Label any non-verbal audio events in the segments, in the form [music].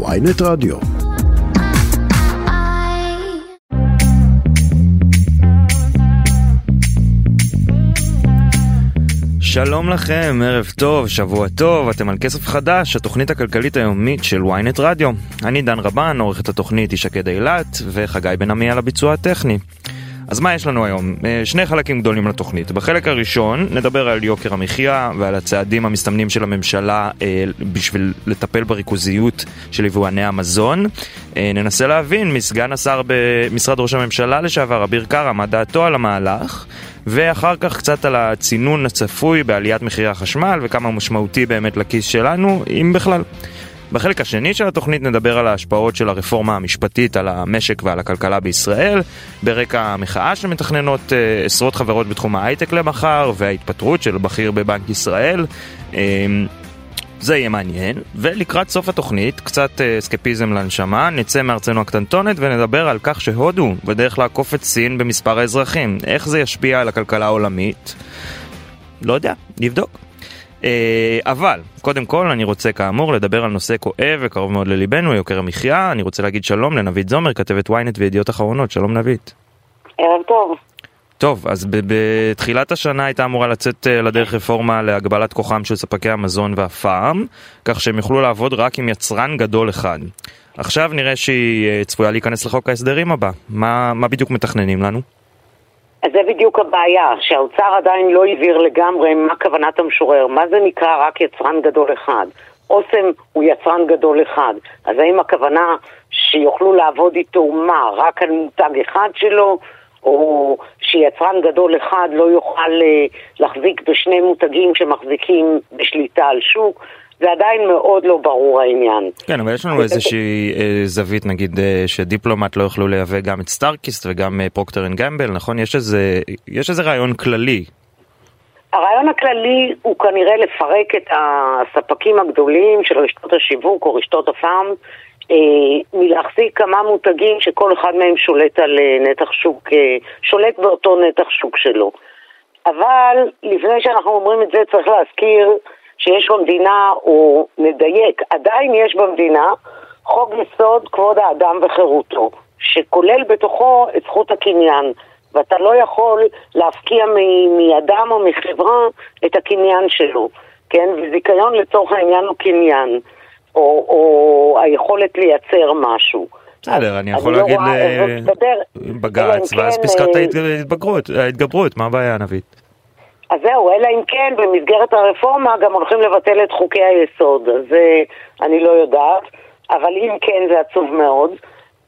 ויינט רדיו. שלום לכם, ערב טוב, שבוע טוב, אתם על כסף חדש, התוכנית הכלכלית היומית של ynet רדיו. אני דן רבן, עורך את התוכנית היא שקד אילת, וחגי בן עמי על הביצוע הטכני. אז מה יש לנו היום? אה, שני חלקים גדולים לתוכנית. בחלק הראשון נדבר על יוקר המחיה ועל הצעדים המסתמנים של הממשלה אה, בשביל לטפל בריכוזיות של יבואני המזון. אה, ננסה להבין מסגן השר במשרד ראש הממשלה לשעבר, אביר קארה, מה דעתו על המהלך. ואחר כך קצת על הצינון הצפוי בעליית מחירי החשמל וכמה משמעותי באמת לכיס שלנו, אם בכלל. בחלק השני של התוכנית נדבר על ההשפעות של הרפורמה המשפטית על המשק ועל הכלכלה בישראל, ברקע המחאה שמתכננות uh, עשרות חברות בתחום ההייטק למחר וההתפטרות של בכיר בבנק ישראל. Uh, זה יהיה מעניין, ולקראת סוף התוכנית, קצת uh, סקפיזם לנשמה, נצא מארצנו הקטנטונת ונדבר על כך שהודו בדרך לעקוף את סין במספר האזרחים. איך זה ישפיע על הכלכלה העולמית? לא יודע, נבדוק. אה, אבל, קודם כל אני רוצה כאמור לדבר על נושא כואב וקרוב מאוד לליבנו, יוקר המחיה. אני רוצה להגיד שלום לנבית זומר, כתבת ynet וידיעות אחרונות. שלום נבית. ערב טוב. טוב, אז בתחילת השנה הייתה אמורה לצאת אה, לדרך רפורמה להגבלת כוחם של ספקי המזון והפארם, כך שהם יוכלו לעבוד רק עם יצרן גדול אחד. עכשיו נראה שהיא אה, צפויה להיכנס לחוק ההסדרים הבא. מה, מה בדיוק מתכננים לנו? אז זה בדיוק הבעיה, שהאוצר עדיין לא הבהיר לגמרי מה כוונת המשורר, מה זה נקרא רק יצרן גדול אחד. אוסם הוא יצרן גדול אחד, אז האם הכוונה שיוכלו לעבוד איתו מה, רק על מותג אחד שלו, או שיצרן גדול אחד לא יוכל אה, להחזיק בשני מותגים שמחזיקים בשליטה על שוק? זה עדיין מאוד לא ברור העניין. כן, אבל יש לנו איזושהי אה, זווית, נגיד, אה, שדיפלומט לא יוכלו לייבא גם את סטארקיסט וגם אה, פרוקטר אנד גמבל, נכון? יש איזה, יש איזה רעיון כללי. הרעיון הכללי הוא כנראה לפרק את הספקים הגדולים של רשתות השיווק או רשתות הפארם מלהחזיק כמה מותגים שכל אחד מהם שולט על נתח שוק, שולט באותו נתח שוק שלו. אבל לפני שאנחנו אומרים את זה צריך להזכיר שיש במדינה, או נדייק, עדיין יש במדינה חוק יסוד כבוד האדם וחירותו, שכולל בתוכו את זכות הקניין. ואתה לא יכול להפקיע מאדם או מחברה את הקניין שלו, כן? וזיכיון לצורך העניין הוא קניין, או, או היכולת לייצר משהו. בסדר, אני יכול להגיד לבג"ץ, ואז כן, פסקת אה, ההתגברות, מה הבעיה נבית? אז זהו, אלא אם כן במסגרת הרפורמה גם הולכים לבטל את חוקי היסוד, אז זה אני לא יודעת, אבל אם כן זה עצוב מאוד.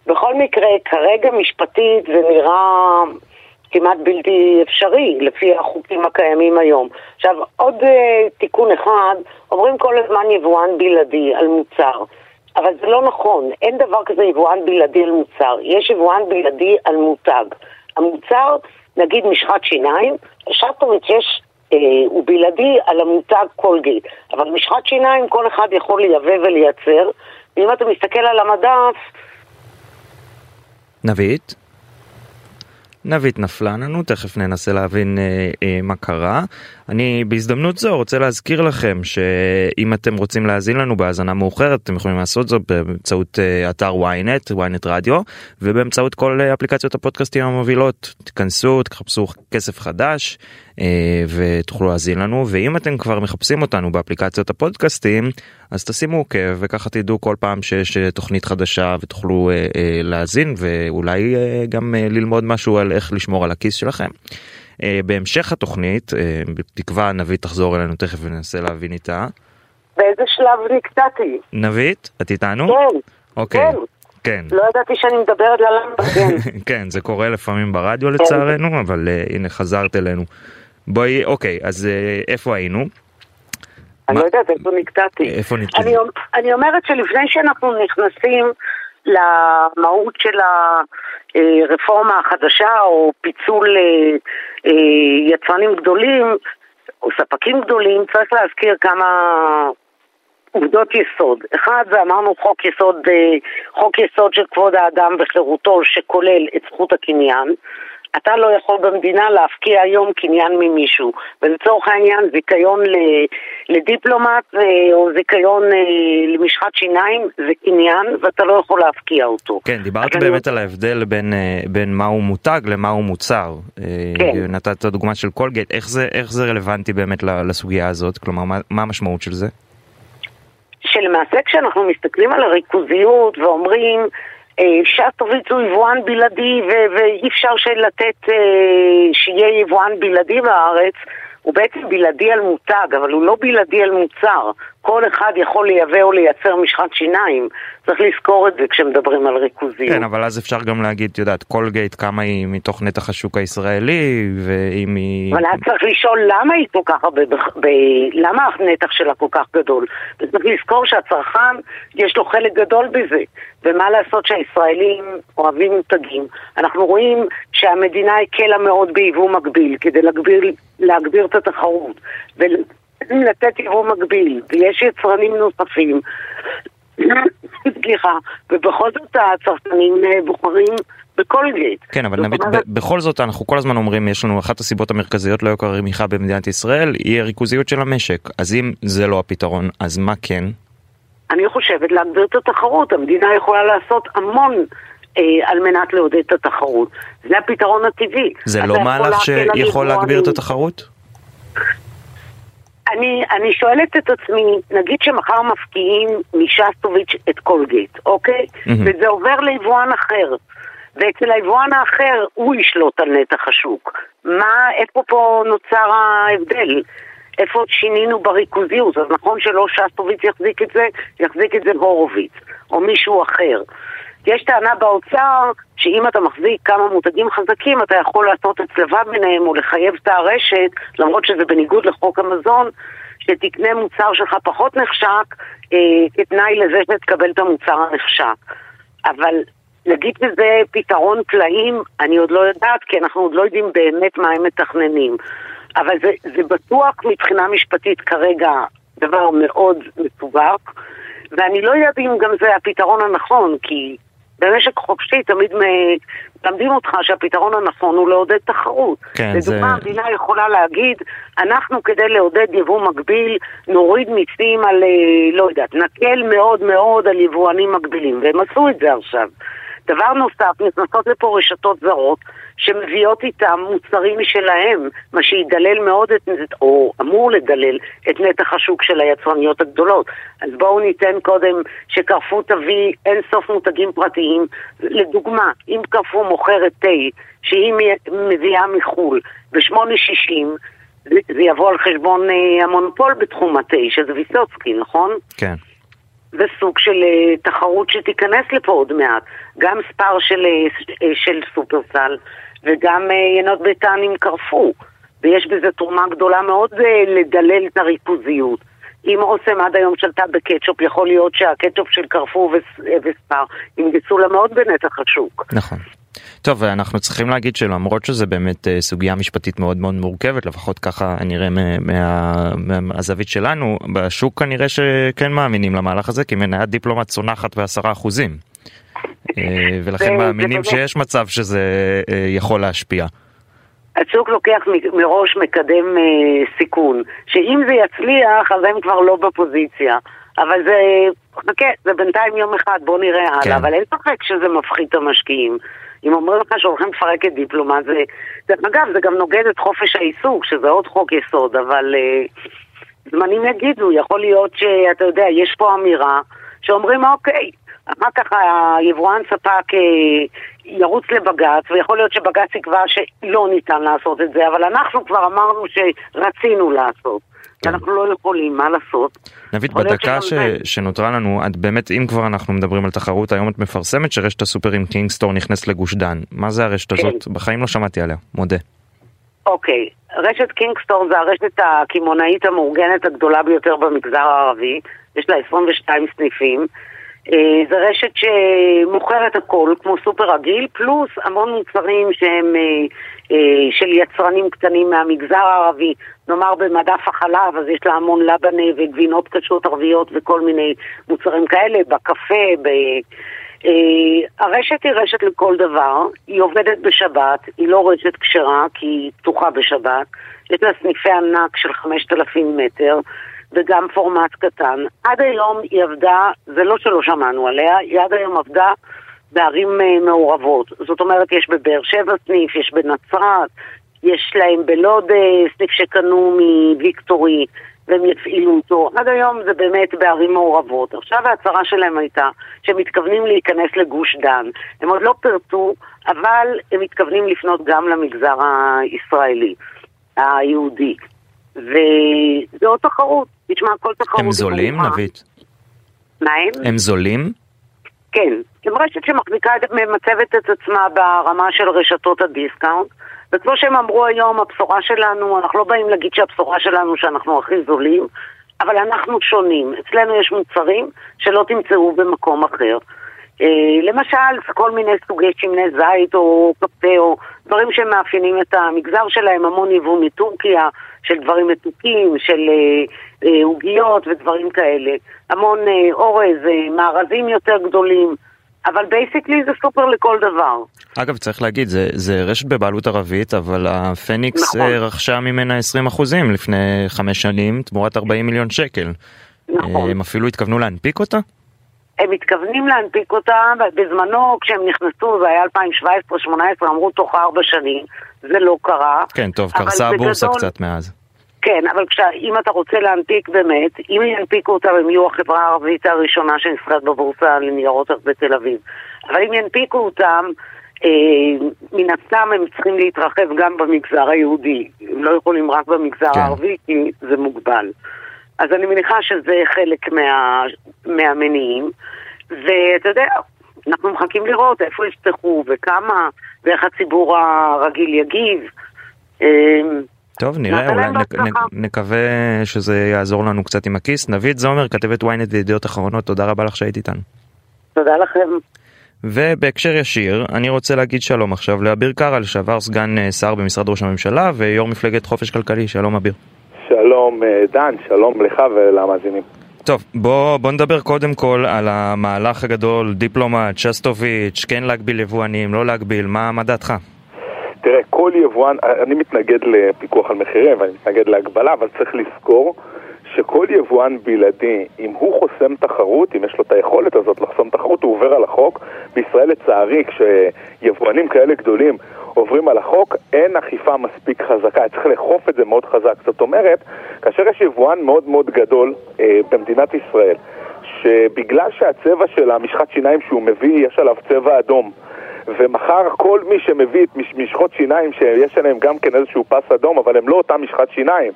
בכל מקרה, כרגע משפטית זה נראה כמעט בלתי אפשרי לפי החוקים הקיימים היום. עכשיו, עוד אה, תיקון אחד, אומרים כל הזמן יבואן בלעדי על מוצר. אבל זה לא נכון, אין דבר כזה יבואן בלעדי על מוצר, יש יבואן בלעדי על מותג. המוצר נגיד משחת שיניים, שסטוביץ יש, אה, הוא בלעדי על המותג קולגייט, אבל משחת שיניים כל אחד יכול לייבא ולייצר, ואם אתה מסתכל על המדף... נבית? נבית נפלה לנו, תכף ננסה להבין אה, אה, מה קרה. אני בהזדמנות זו רוצה להזכיר לכם שאם אתם רוצים להאזין לנו בהאזנה מאוחרת אתם יכולים לעשות זאת באמצעות אה, אתר ynet, ynet רדיו, ובאמצעות כל אה, אפליקציות הפודקאסטים המובילות. תיכנסו, תחפשו כסף חדש ותוכלו להאזין לנו, ואם אתם כבר מחפשים אותנו באפליקציות הפודקאסטים, אז תשימו עוקב וככה תדעו כל פעם שיש אה, תוכנית חדשה ותוכלו אה, אה, להאזין ואולי אה, גם אה, ללמוד משהו על איך לשמור על הכיס שלכם. בהמשך התוכנית, בתקווה נבית תחזור אלינו תכף וננסה להבין איתה. באיזה שלב נקטעתי? נבית, את איתנו? כן. אוקיי. כן. כן. לא ידעתי שאני מדברת ללמבה, כן. [laughs] כן, זה קורה לפעמים ברדיו לצערנו, אבל uh, הנה חזרת אלינו. בואי, אוקיי, אז uh, איפה היינו? אני לא יודעת איפה נקטעתי. איפה נתקדם? אני, אני אומרת שלפני שאנחנו נכנסים למהות של הרפורמה החדשה או פיצול אה, אה, יצרנים גדולים או ספקים גדולים, צריך להזכיר כמה עובדות יסוד. אחד, זה אמרנו חוק יסוד, אה, חוק יסוד של כבוד האדם וחירותו שכולל את זכות הקניין. אתה לא יכול במדינה להפקיע היום קניין ממישהו. ולצורך העניין זיכיון לדיפלומט או זיכיון למשחת שיניים זה קניין ואתה לא יכול להפקיע אותו. כן, דיברת באמת אני... על ההבדל בין, בין מהו מותג למהו מוצר. כן. נתת דוגמה של קולגייט, איך זה, איך זה רלוונטי באמת לסוגיה הזאת? כלומר, מה, מה המשמעות של זה? שלמעשה כשאנחנו מסתכלים על הריכוזיות ואומרים אה, שסטוביץ הוא יבואן בלעדי ואי אפשר לתת אה, שיהיה יבואן בלעדי בארץ הוא בעצם בלעדי על מותג, אבל הוא לא בלעדי על מוצר. כל אחד יכול לייבא או לייצר משחת שיניים. צריך לזכור את זה כשמדברים על ריכוזיות. כן, אבל אז אפשר גם להגיד, את יודעת, קולגייט, כמה היא מתוך נתח השוק הישראלי, ואם היא... אבל אז צריך לשאול למה היא כל כך הרבה, ב... למה הנתח שלה כל כך גדול. וצריך לזכור שהצרכן, יש לו חלק גדול בזה. ומה לעשות שהישראלים אוהבים מותגים. אנחנו רואים שהמדינה הקלה מאוד ביבוא מקביל, כדי להגביר, להגביר את התחרות. ולתת יבוא מקביל, ויש יצרנים נוספים סליחה, ובכל זאת הצרכנים אה, בוחרים בקולגייט. כן, אבל נביא, בכל זאת אנחנו כל הזמן אומרים, יש לנו אחת הסיבות המרכזיות ליוקר המחיה במדינת ישראל, היא הריכוזיות של המשק. אז אם זה לא הפתרון, אז מה כן? אני חושבת להגביר את התחרות. המדינה יכולה לעשות המון אה, על מנת לעודד את התחרות. זה הפתרון הטבעי. זה לא מהלך שיכול להגביר את התחרות? אני, אני שואלת את עצמי, נגיד שמחר מפקיעים משסטוביץ' את קולגייט, אוקיי? Mm-hmm. וזה עובר ליבואן אחר. ואצל היבואן האחר הוא ישלוט על נתח השוק. מה, איפה פה נוצר ההבדל? איפה שינינו בריכוזיות? אז נכון שלא שסטוביץ יחזיק את זה, יחזיק את זה הורוביץ, או מישהו אחר. יש טענה באוצר שאם אתה מחזיק כמה מותגים חזקים, אתה יכול לעשות הצלבה ביניהם או לחייב את הרשת, למרות שזה בניגוד לחוק המזון, שתקנה מוצר שלך פחות נחשק אה, כתנאי לזה שתקבל את המוצר הנחשק. אבל נגיד שזה פתרון פלאים, אני עוד לא יודעת, כי אנחנו עוד לא יודעים באמת מה הם מתכננים. אבל זה, זה בטוח מבחינה משפטית כרגע דבר מאוד מסובך, ואני לא יודעת אם גם זה הפתרון הנכון, כי במשק חופשי תמיד מלמדים אותך שהפתרון הנכון הוא לעודד תחרות. כן, לדוגמה, זה... המדינה יכולה להגיד, אנחנו כדי לעודד יבוא מקביל, נוריד מיסים על, אה, לא יודעת, נקל מאוד מאוד על יבואנים מקבילים, והם עשו את זה עכשיו. דבר נוסף, נכנסות לפה רשתות זרות שמביאות איתם מוצרים משלהם, מה שידלל מאוד, את, או אמור לדלל, את נתח השוק של היצרניות הגדולות. אז בואו ניתן קודם שקרפו תביא אין סוף מותגים פרטיים. לדוגמה, אם קרפו מוכרת תה שהיא מביאה מחו"ל ב-8.60, זה יבוא על חשבון אה, המונופול בתחום התה, שזה ויסוצקי, נכון? כן. וסוג של uh, תחרות שתיכנס לפה עוד מעט. גם ספר של, uh, של סופרסל וגם uh, ינות ביתן עם. ויש בזה תרומה גדולה מאוד לדלל את הריכוזיות. אם אוסם עד היום שלטה בקטשופ, יכול להיות שהקטשופ של קרפו וספר ינגסו לה מאוד בנתח השוק. נכון. טוב, אנחנו צריכים להגיד שלמרות שזה באמת אה, סוגיה משפטית מאוד מאוד מורכבת, לפחות ככה נראה מהזווית שלנו, בשוק כנראה שכן מאמינים למהלך הזה, כי מניית דיפלומט צונחת בעשרה אחוזים. אה, ולכן מאמינים שיש מצב שזה אה, יכול להשפיע. השוק לוקח מראש מקדם סיכון, שאם זה יצליח אז הם כבר לא בפוזיציה. אבל זה, חכה, זה בינתיים יום אחד, בוא נראה הלאה, כן. אבל אין ספק שזה מפחית את המשקיעים. אם אומרים לך שהולכים לפרק את דיפלומט, זה... דרך אגב, זה גם נוגד את חופש העיסוק, שזה עוד חוק יסוד, אבל uh, זמנים יגידו, יכול להיות שאתה יודע, יש פה אמירה שאומרים, אוקיי, אחר כך היבואן ספק uh, ירוץ לבג"ץ, ויכול להיות שבג"ץ יקבע שלא ניתן לעשות את זה, אבל אנחנו כבר אמרנו שרצינו לעשות. כן. אנחנו לא יכולים, מה לעשות? נבית, בדקה ש... שנותרה לנו, את באמת, אם כבר אנחנו מדברים על תחרות, היום את מפרסמת שרשת הסופרים קינגסטור נכנסת לגוש דן. מה זה הרשת כן. הזאת? בחיים לא שמעתי עליה, מודה. אוקיי, רשת קינגסטור זה הרשת הקמעונאית המאורגנת הגדולה ביותר במגזר הערבי, יש לה 22 סניפים. אה, זה רשת שמוכרת הכל, כמו סופר רגיל, פלוס המון מוצרים שהם אה, אה, של יצרנים קטנים מהמגזר הערבי, נאמר במדף החלב, אז יש לה המון לבנה וגבינות קשות ערביות וכל מיני מוצרים כאלה, בקפה, ב... הרשת היא רשת לכל דבר, היא עובדת בשבת, היא לא רשת כשרה כי היא פתוחה בשבת, יש לה סניפי ענק של 5,000 מטר וגם פורמט קטן. עד היום היא עבדה, זה לא שלא שמענו עליה, היא עד היום עבדה בערים אה, מעורבות. זאת אומרת, יש בבאר שבע סניף, יש בנצרת, יש להם בלוד אה, סניף שקנו מוויקטורי והם יפעילו אותו. עד היום זה באמת בערים מעורבות. עכשיו ההצהרה שלהם הייתה שהם מתכוונים להיכנס לגוש דן. הם עוד לא פירטו, אבל הם מתכוונים לפנות גם למגזר הישראלי, היהודי. וזה עוד תחרות. תשמע, כל תחרות... הם זולים, נבית? מה הם? הם זולים? כן. הם רשת שמחזיקה, ממצבת את עצמה ברמה של רשתות הדיסקאונט. וכמו שהם אמרו היום, הבשורה שלנו, אנחנו לא באים להגיד שהבשורה שלנו שאנחנו הכי זולים, אבל אנחנו שונים. אצלנו יש מוצרים שלא תמצאו במקום אחר. אה, למשל, כל מיני סוגי שמני זית או קפה או דברים שמאפיינים את המגזר שלהם, המון יבוא מטורקיה, של דברים מתוקים, של אה, אה, עוגיות ודברים כאלה. המון אורז, מארזים יותר גדולים. אבל basically זה סופר לכל דבר. אגב, צריך להגיד, זה, זה רשת בבעלות ערבית, אבל הפניקס נכון. רכשה ממנה 20% לפני חמש שנים, תמורת 40 מיליון שקל. נכון. הם אפילו התכוונו להנפיק אותה? הם מתכוונים להנפיק אותה, בזמנו כשהם נכנסו, זה היה 2017-2018, אמרו תוך ארבע שנים, זה לא קרה. כן, טוב, קרסה הבורסה גדול... קצת מאז. כן, אבל כשה, אם אתה רוצה להנפיק באמת, אם ינפיקו אותה הם יהיו החברה הערבית הראשונה שנסחרת בבורסה לניירות בתל אביב. אבל אם ינפיקו אותם, אה, מן הסתם הם צריכים להתרחב גם במגזר היהודי. הם לא יכולים רק במגזר כן. הערבי כי זה מוגבל. אז אני מניחה שזה חלק מה, מהמניעים. ואתה יודע, אנחנו מחכים לראות איפה יפתחו וכמה, ואיך הציבור הרגיל יגיב. אה, טוב, נראה, אולי נק, נק, נקווה שזה יעזור לנו קצת עם הכיס. נבית זומר, כתבת ynet וידיעות אחרונות, תודה רבה לך שהיית איתנו. תודה לכם. ובהקשר ישיר, אני רוצה להגיד שלום עכשיו לאביר קארה, לשעבר סגן אה, שר במשרד ראש הממשלה ויו"ר מפלגת חופש כלכלי, שלום אביר. שלום אה, דן, שלום לך ולמאזינים. טוב, בוא, בוא נדבר קודם כל על המהלך הגדול, דיפלומט, שסטוביץ', כן להגביל יבואנים, לא להגביל, מה, מה דעתך? תראה, כל יבואן, אני מתנגד לפיקוח על מחירים ואני מתנגד להגבלה, אבל צריך לזכור שכל יבואן בלעדי, אם הוא חוסם תחרות, אם יש לו את היכולת הזאת לחסום תחרות, הוא עובר על החוק. בישראל לצערי, כשיבואנים כאלה גדולים עוברים על החוק, אין אכיפה מספיק חזקה, צריך לאכוף את זה מאוד חזק. זאת אומרת, כאשר יש יבואן מאוד מאוד גדול אה, במדינת ישראל, שבגלל שהצבע של המשחת שיניים שהוא מביא, יש עליו צבע אדום, ומחר כל מי שמביא את משחות שיניים שיש עליהם גם כן איזשהו פס אדום, אבל הם לא אותה משחת שיניים,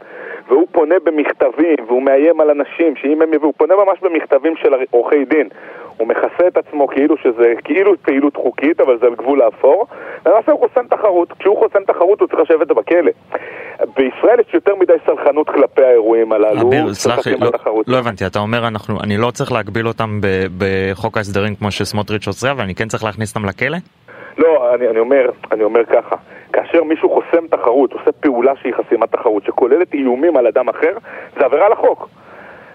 והוא פונה במכתבים, והוא מאיים על אנשים שאם הם יביאו, הוא פונה ממש במכתבים של עורכי דין. הוא מכסה את עצמו כאילו שזה כאילו פעילות חוקית, אבל זה על גבול האפור. למעשה הוא חוסם תחרות. כשהוא חוסם תחרות הוא צריך לשבת בכלא. בישראל יש יותר מדי סלחנות כלפי האירועים הללו. אביר, סלח לי, לא, לא הבנתי, אתה אומר אנחנו, אני לא צריך להגביל אותם בחוק ההסדרים כמו שסמוטריץ' עושה, אבל אני כן צריך להכניס אותם לכלא? לא, אני, אני, אומר, אני אומר ככה, כאשר מישהו חוסם תחרות, עושה פעולה שהיא חסימת תחרות, שכוללת איומים על אדם אחר, זה עבירה על החוק.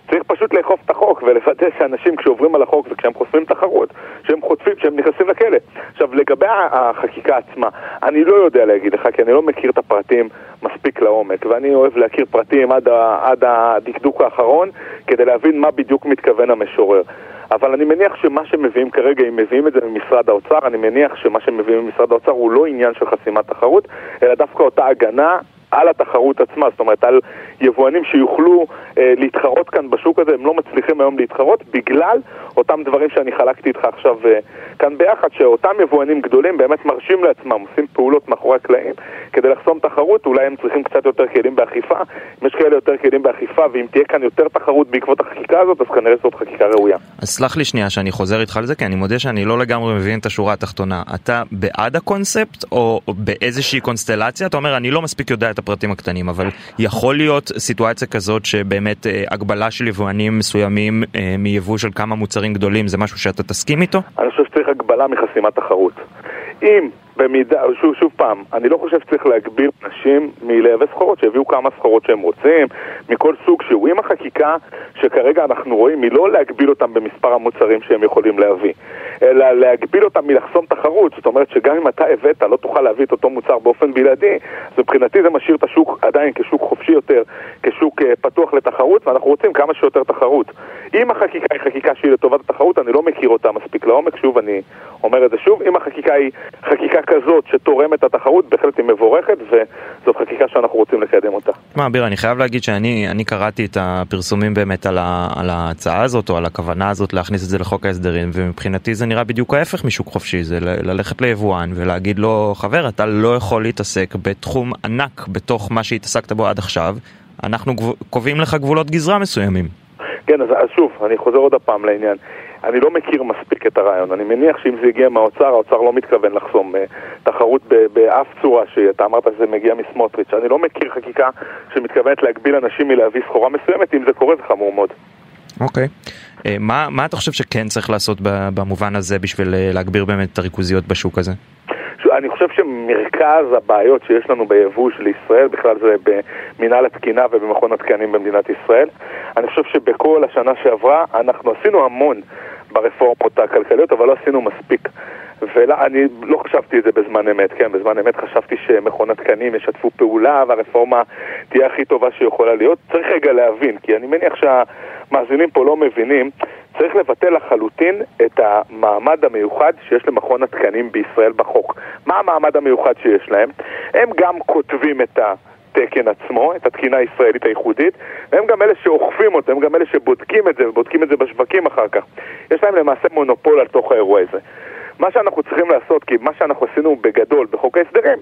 צריך פשוט לאכוף את החוק ולוודא שאנשים כשעוברים על החוק וכשהם חוסמים תחרות, שהם חוטפים, שהם נכנסים לכלא. עכשיו, לגבי החקיקה עצמה, אני לא יודע להגיד לך, כי אני לא מכיר את הפרטים מספיק לעומק, ואני אוהב להכיר פרטים עד, ה, עד הדקדוק האחרון, כדי להבין מה בדיוק מתכוון המשורר. אבל אני מניח שמה שמביאים כרגע, אם מביאים את זה ממשרד האוצר, אני מניח שמה שמביאים ממשרד האוצר הוא לא עניין של חסימת תחרות, אלא דווקא אותה הגנה על התחרות עצמה, זאת אומרת על יבואנים שיוכלו אה, להתחרות כאן בשוק הזה, הם לא מצליחים היום להתחרות בגלל אותם דברים שאני חלקתי איתך עכשיו אה, כאן ביחד, שאותם יבואנים גדולים באמת מרשים לעצמם, עושים פעולות מאחורי הקלעים כדי לחסום תחרות, אולי הם צריכים קצת יותר כלים באכיפה, אם יש כאלה יותר כלים באכיפה ואם תהיה כאן יותר תחרות בעקבות החקיקה הזאת, אז כנראה זאת חקיקה ראויה. אז סלח לי שנייה שאני חוזר איתך על זה, כי אני מודה שאני לא לגמרי מבין את השורה התחתונה. אתה בעד הקונספט או באיזושהי קונסטלציה? אתה אומר אני לא מספיק יודע את הפרטים הקטנים, אבל יכול להיות סיטואציה כזאת שבאמת אה, הגבלה של יבואנים מסוימים אה, מיבוא של כמה מוצרים גדולים זה משהו שאתה תסכים איתו? אני חושב שצריך הגבלה מחסימת תחרות. אם במידה, שוב, שוב פעם, אני לא חושב שצריך להגביל נשים מלייבא סחורות, שיביאו כמה סחורות שהם רוצים, מכל סוג שהוא. אם החקיקה שכרגע אנחנו רואים היא לא להגביל אותם במספר המוצרים שהם יכולים להביא, אלא להגביל אותם מלחסום תחרות, זאת אומרת שגם אם אתה הבאת, לא תוכל להביא את אותו מוצר באופן בלעדי, אז מבחינתי זה משאיר את השוק עדיין כשוק חופשי יותר, כשוק uh, פתוח לתחרות, ואנחנו רוצים כמה שיותר תחרות. אם החקיקה היא חקיקה שהיא לטובת התחרות, אני לא מכיר אותה מספיק לעומק, שוב, אני אומר את זה שוב, אם החקיקה היא חקיקה כזאת שתורמת את התחרות, בהחלט היא מבורכת, וזאת חקיקה שאנחנו רוצים לקדם אותה. מה, אביר, אני חייב להגיד שאני קראתי את הפרסומים באמת על, ה, על ההצעה הזאת, או על הכוונה הזאת להכניס את זה לחוק ההסדרים, ומבחינתי זה נראה בדיוק ההפך משוק חופשי, זה ללכת ליבואן ולהגיד לו, חבר, אתה לא יכול להתעסק בתחום ענק בתוך מה שהתעסקת בו עד עכשיו, אנחנו קובעים לך גבולות גזרה מסוימים. כן, אז, אז שוב, אני חוזר עוד הפעם לעניין. אני לא מכיר מספיק את הרעיון. אני מניח שאם זה הגיע מהאוצר, האוצר לא מתכוון לחסום uh, תחרות באף צורה שהיא. אתה אמרת שזה מגיע מסמוטריץ'. אני לא מכיר חקיקה שמתכוונת להגביל אנשים מלהביא סחורה מסוימת, אם זה קורה זה חמור מאוד. אוקיי. Okay. אה, מה, מה אתה חושב שכן צריך לעשות במובן הזה בשביל אה, להגביר באמת את הריכוזיות בשוק הזה? אני חושב שמרכז הבעיות שיש לנו ביבוא של ישראל, בכלל זה במנהל התקינה ובמכון התקנים במדינת ישראל. אני חושב שבכל השנה שעברה אנחנו עשינו המון ברפורמות הכלכליות, אבל לא עשינו מספיק. ואני לא חשבתי את זה בזמן אמת, כן, בזמן אמת חשבתי שמכון התקנים ישתפו פעולה והרפורמה תהיה הכי טובה שיכולה להיות. צריך רגע להבין, כי אני מניח שהמאזינים פה לא מבינים, צריך לבטל לחלוטין את המעמד המיוחד שיש למכון התקנים בישראל בחוק. מה המעמד המיוחד שיש להם? הם גם כותבים את ה... התקן עצמו, את התקינה הישראלית הייחודית, והם גם אלה שאוכפים אותו, הם גם אלה שבודקים את זה ובודקים את זה בשווקים אחר כך. יש להם למעשה מונופול על תוך האירוע הזה. מה שאנחנו צריכים לעשות, כי מה שאנחנו עשינו בגדול בחוק ההסדרים,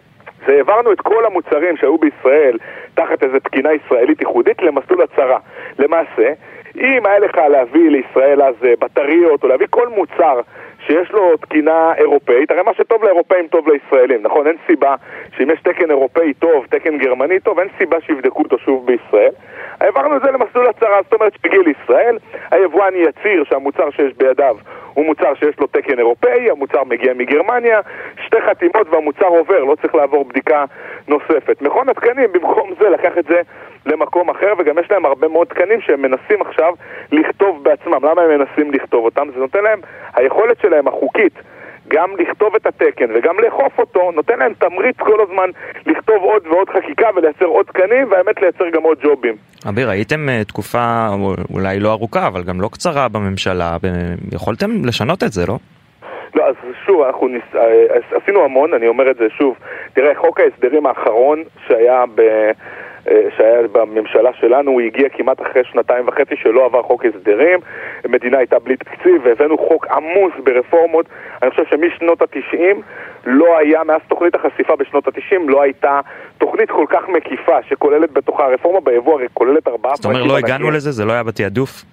זה העברנו את כל המוצרים שהיו בישראל תחת איזו תקינה ישראלית ייחודית למסלול הצהרה. למעשה, אם היה לך להביא לישראל אז אה, בטריות או להביא כל מוצר שיש לו תקינה אירופאית, הרי מה שטוב לאירופאים טוב לישראלים, נכון? אין סיבה שאם יש תקן אירופאי טוב, תקן גרמני טוב, אין סיבה שיבדקו אותו שוב בישראל. העברנו את זה למסלול הצהרה, זאת אומרת שגיל ישראל, היבואן יצהיר שהמוצר שיש בידיו הוא מוצר שיש לו תקן אירופאי, המוצר מגיע מגרמניה, שתי חתימות והמוצר עובר, לא צריך לעבור בדיקה נוספת. מכון התקנים במקום זה לקח את זה למקום אחר, וגם יש להם הרבה מאוד תקנים שהם מנסים עכשיו לכתוב בעצמם. למה הם מנסים לכתוב אותם? זה נותן להם, היכולת שלהם החוקית גם לכתוב את התקן וגם לאכוף אותו, נותן להם תמריץ כל הזמן לכתוב עוד ועוד חקיקה ולייצר עוד תקנים, והאמת לייצר גם עוד ג'ובים. אביר, הייתם אה, תקופה אולי לא ארוכה, אבל גם לא קצרה בממשלה, יכולתם לשנות את זה, לא? לא, אז שוב, אנחנו ניס... אה, עשינו המון, אני אומר את זה שוב. תראה, חוק ההסדרים האחרון שהיה ב... אה, שהיה בממשלה שלנו, הוא הגיע כמעט אחרי שנתיים וחצי שלא עבר חוק הסדרים, המדינה הייתה בלי תקציב והבאנו חוק עמוס ברפורמות. אני חושב שמשנות התשעים לא היה, מאז תוכנית החשיפה בשנות התשעים, לא הייתה תוכנית כל כך מקיפה שכוללת בתוכה הרפורמה ביבוא, הרי כוללת ארבעה פרקים. זאת אומרת לא הגענו לזה? זה לא היה בתעדוף?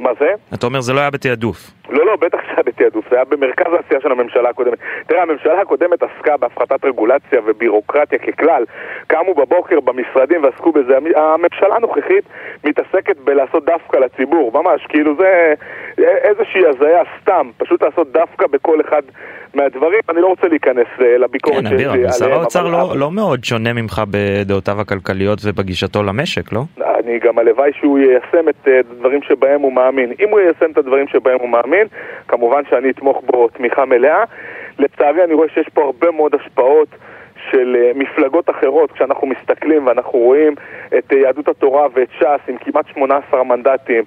מה זה? אתה אומר זה לא היה בתעדוף. לא, לא, בטח שהיה בתעדוף, זה היה במרכז העשייה של הממשלה הקודמת. תראה, הממשלה הקודמת עסקה בהפחתת רגולציה ובירוקרטיה ככלל. קמו בבוקר במשרדים ועסקו בזה. הממשלה הנוכחית מתעסקת בלעשות דווקא לציבור, ממש, כאילו זה איזושהי הזיה סתם, פשוט לעשות דווקא בכל אחד מהדברים. אני לא רוצה להיכנס אה, לביקורת כן, שיש לי עליהם. שר האוצר לא, לא מאוד שונה ממך בדעותיו הכלכליות ובגישתו למשק, לא? אני גם הלוואי שהוא יישם את הדברים אה, שבהם הוא מאמין. אם הוא יישם את הדברים שבהם הוא מאמין, כמובן שאני אתמוך בו תמיכה מלאה. לצערי אני רואה שיש פה הרבה מאוד השפעות של אה, מפלגות אחרות, כשאנחנו מסתכלים ואנחנו רואים את יהדות התורה ואת ש"ס עם כמעט 18 מנדטים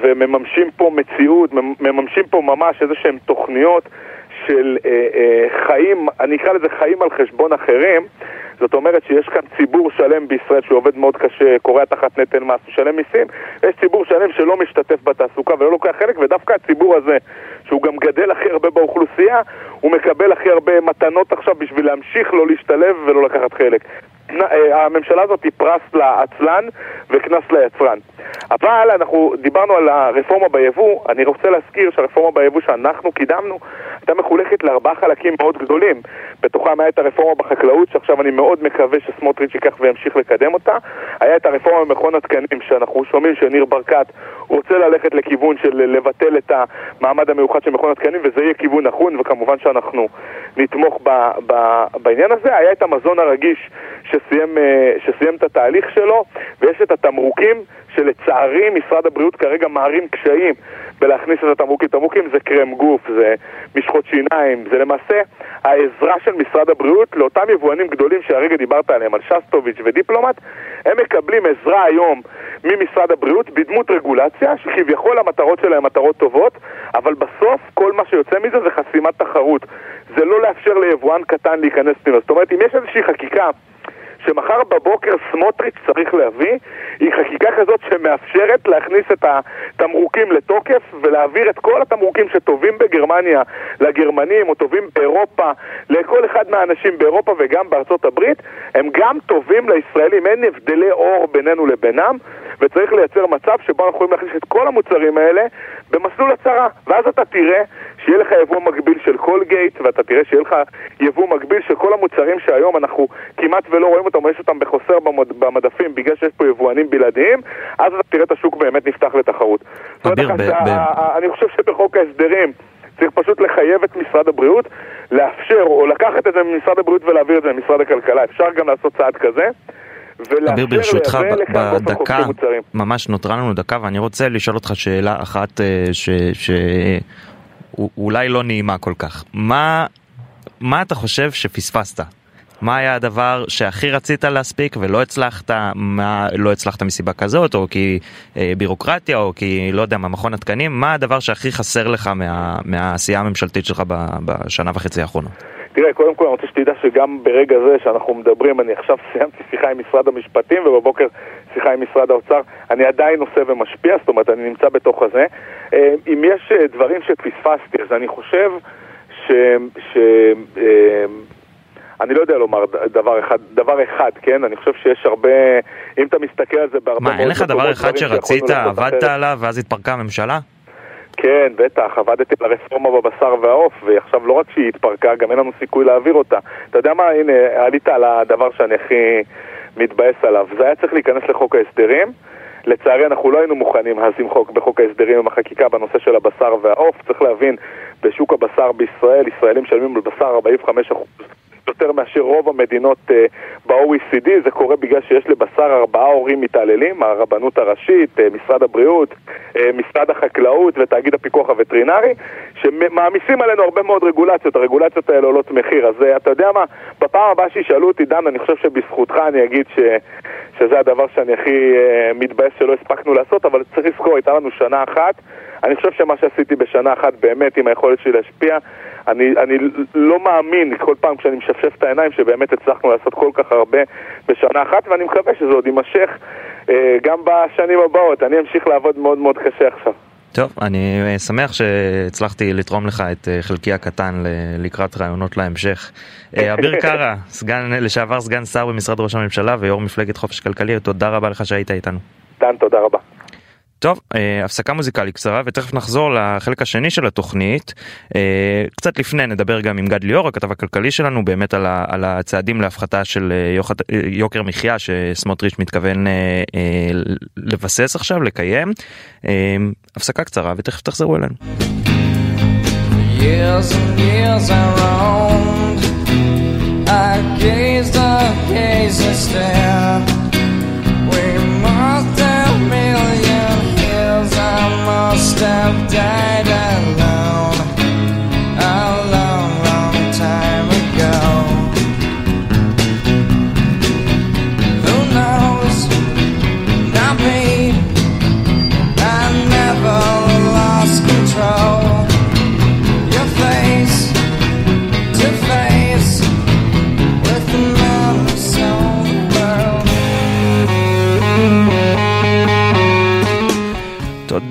ומממשים פה מציאות, מממשים פה ממש איזה שהם תוכניות של אה, אה, חיים, אני אקרא לזה חיים על חשבון אחרים, זאת אומרת שיש כאן ציבור שלם בישראל שעובד מאוד קשה, קורע תחת נטל מס, משלם מיסים, יש ציבור שלם שלא משתתף בתעסוקה ולא לוקח חלק, ודווקא הציבור הזה, שהוא גם גדל הכי הרבה באוכלוסייה, הוא מקבל הכי הרבה מתנות עכשיו בשביל להמשיך לא להשתלב ולא לקחת חלק. הממשלה הזאת היא פרס לעצלן וקנס ליצרן. אבל אנחנו דיברנו על הרפורמה ביבוא, אני רוצה להזכיר שהרפורמה ביבוא שאנחנו קידמנו הייתה מחולקת לארבעה חלקים מאוד גדולים. בתוכם היה את הרפורמה בחקלאות, שעכשיו אני מאוד מקווה שסמוטריץ' ייקח וימשיך לקדם אותה. היה את הרפורמה במכון התקנים, שאנחנו שומעים שניר ברקת רוצה ללכת לכיוון של לבטל את המעמד המיוחד של מכון התקנים, וזה יהיה כיוון נכון, וכמובן שאנחנו נתמוך ב, ב, בעניין הזה. היה את המזון הרגיש שסיים, אה, שסיים את התהליך שלו, ויש את התמרוקים, שלצערי משרד הבריאות כרגע מערים קשיים בלהכניס את התמרוקים. תמרוקים זה קרם גוף, זה משחות שיניים, זה למעשה העזרה של משרד הבריאות לאותם יבואנים גדולים שהרגע דיברת עליהם, על שסטוביץ' ודיפלומט, הם מקבלים עזרה היום ממשרד הבריאות בדמות רגולציה, שכביכול המטרות שלהם מטרות טובות, אבל בסוף כל מה שיוצא מזה זה חסימת תחרות. זה לא לאפשר ליבואן קטן להיכנס פנימה. זאת אומרת, אם יש איזושהי חקיקה שמחר בבוקר סמוטריץ' צריך להביא, היא חקיקה כזאת שמאפשרת להכניס את התמרוקים לתוקף ולהעביר את כל התמרוקים שטובים בגרמניה לגרמנים או טובים באירופה, לכל אחד מהאנשים באירופה וגם בארצות הברית, הם גם טובים לישראלים, אין הבדלי אור בינינו לבינם, וצריך לייצר מצב שבו אנחנו יכולים להכניס את כל המוצרים האלה במסלול הצהרה, ואז אתה תראה שיהיה לך יבוא מקביל של קולגייט, ואתה תראה שיהיה לך יבוא מקביל של כל המוצרים שהיום אנחנו כמעט ולא רואים אותם, או יש אותם בחוסר במד, במדפים בגלל שיש פה יבואנים בלעדיים, אז אתה תראה את השוק באמת נפתח לתחרות. אביר, ב... ב... אני חושב שבחוק ההסדרים צריך פשוט לחייב את משרד הבריאות לאפשר, או לקחת את זה ממשרד הבריאות ולהעביר את זה למשרד הכלכלה. אפשר גם לעשות צעד כזה. אביר ברשותך בדקה, ממש נותרה לנו דקה ואני רוצה לשאול אותך שאלה אחת אה, ש... ש... אולי לא נעימה כל כך. מה, מה אתה חושב שפספסת? מה היה הדבר שהכי רצית להספיק ולא הצלחת, מה לא הצלחת מסיבה כזאת, או כי אה, בירוקרטיה, או כי לא יודע מה, מכון התקנים, מה הדבר שהכי חסר לך מה, מהעשייה הממשלתית שלך בשנה וחצי האחרונה? תראה, קודם כל אני רוצה שתדע שגם ברגע זה שאנחנו מדברים, אני עכשיו [laughs] סיימתי שיחה עם משרד המשפטים ובבוקר שיחה עם משרד האוצר, אני עדיין עושה ומשפיע, זאת אומרת, אני נמצא בתוך הזה. אה, אם יש אה, דברים שפספסתי, אז אני חושב ש... ש אה, אני לא יודע לומר דבר אחד, דבר אחד, כן? אני חושב שיש הרבה, אם אתה מסתכל על זה בהרבה. מה, אין לך דבר אחד שרצית, עבדת עליו, ואז התפרקה הממשלה? כן, בטח, עבדתי על הרפורמה בבשר והעוף, ועכשיו לא רק שהיא התפרקה, גם אין לנו סיכוי להעביר אותה. אתה יודע מה, הנה, עלית על הדבר שאני הכי מתבאס עליו. זה היה צריך להיכנס לחוק ההסדרים. לצערי אנחנו לא היינו מוכנים אז עם חוק בחוק ההסדרים עם החקיקה בנושא של הבשר והעוף. צריך להבין, בשוק הבשר בישראל, ישראלים משלמים על בשר 45% יותר מאשר רוב המדינות uh, ב-OECD, זה קורה בגלל שיש לבשר ארבעה הורים מתעללים, הרבנות הראשית, uh, משרד הבריאות, uh, משרד החקלאות ותאגיד הפיקוח הווטרינרי, שמעמיסים עלינו הרבה מאוד רגולציות, הרגולציות האלה עולות מחיר, אז uh, אתה יודע מה, בפעם הבאה שישאלו אותי, דן, אני חושב שבזכותך אני אגיד ש, שזה הדבר שאני הכי uh, מתבאס שלא הספקנו לעשות, אבל צריך לזכור, הייתה לנו שנה אחת, אני חושב שמה שעשיתי בשנה אחת באמת עם היכולת שלי להשפיע אני, אני לא מאמין כל פעם כשאני משפשף את העיניים שבאמת הצלחנו לעשות כל כך הרבה בשנה אחת ואני מקווה שזה עוד יימשך אה, גם בשנים הבאות. אני אמשיך לעבוד מאוד מאוד קשה עכשיו. טוב, אני אה, שמח שהצלחתי לתרום לך את אה, חלקי הקטן לקראת רעיונות להמשך. [laughs] אביר קארה, סגן, לשעבר סגן שר במשרד ראש הממשלה ויו"ר מפלגת חופש כלכלי, תודה רבה לך שהיית איתנו. דן, תודה רבה. טוב, אה, הפסקה מוזיקלית קצרה ותכף נחזור לחלק השני של התוכנית. אה, קצת לפני נדבר גם עם גד ליאור, הכתב הכלכלי שלנו, באמת על, על הצעדים להפחתה של אה, יוחד, יוקר מחיה שסמוטריץ' מתכוון לבסס עכשיו, לקיים. הפסקה קצרה ותכף תחזרו אלינו. Years and years around, I gazed, I gazed and stared. Must have died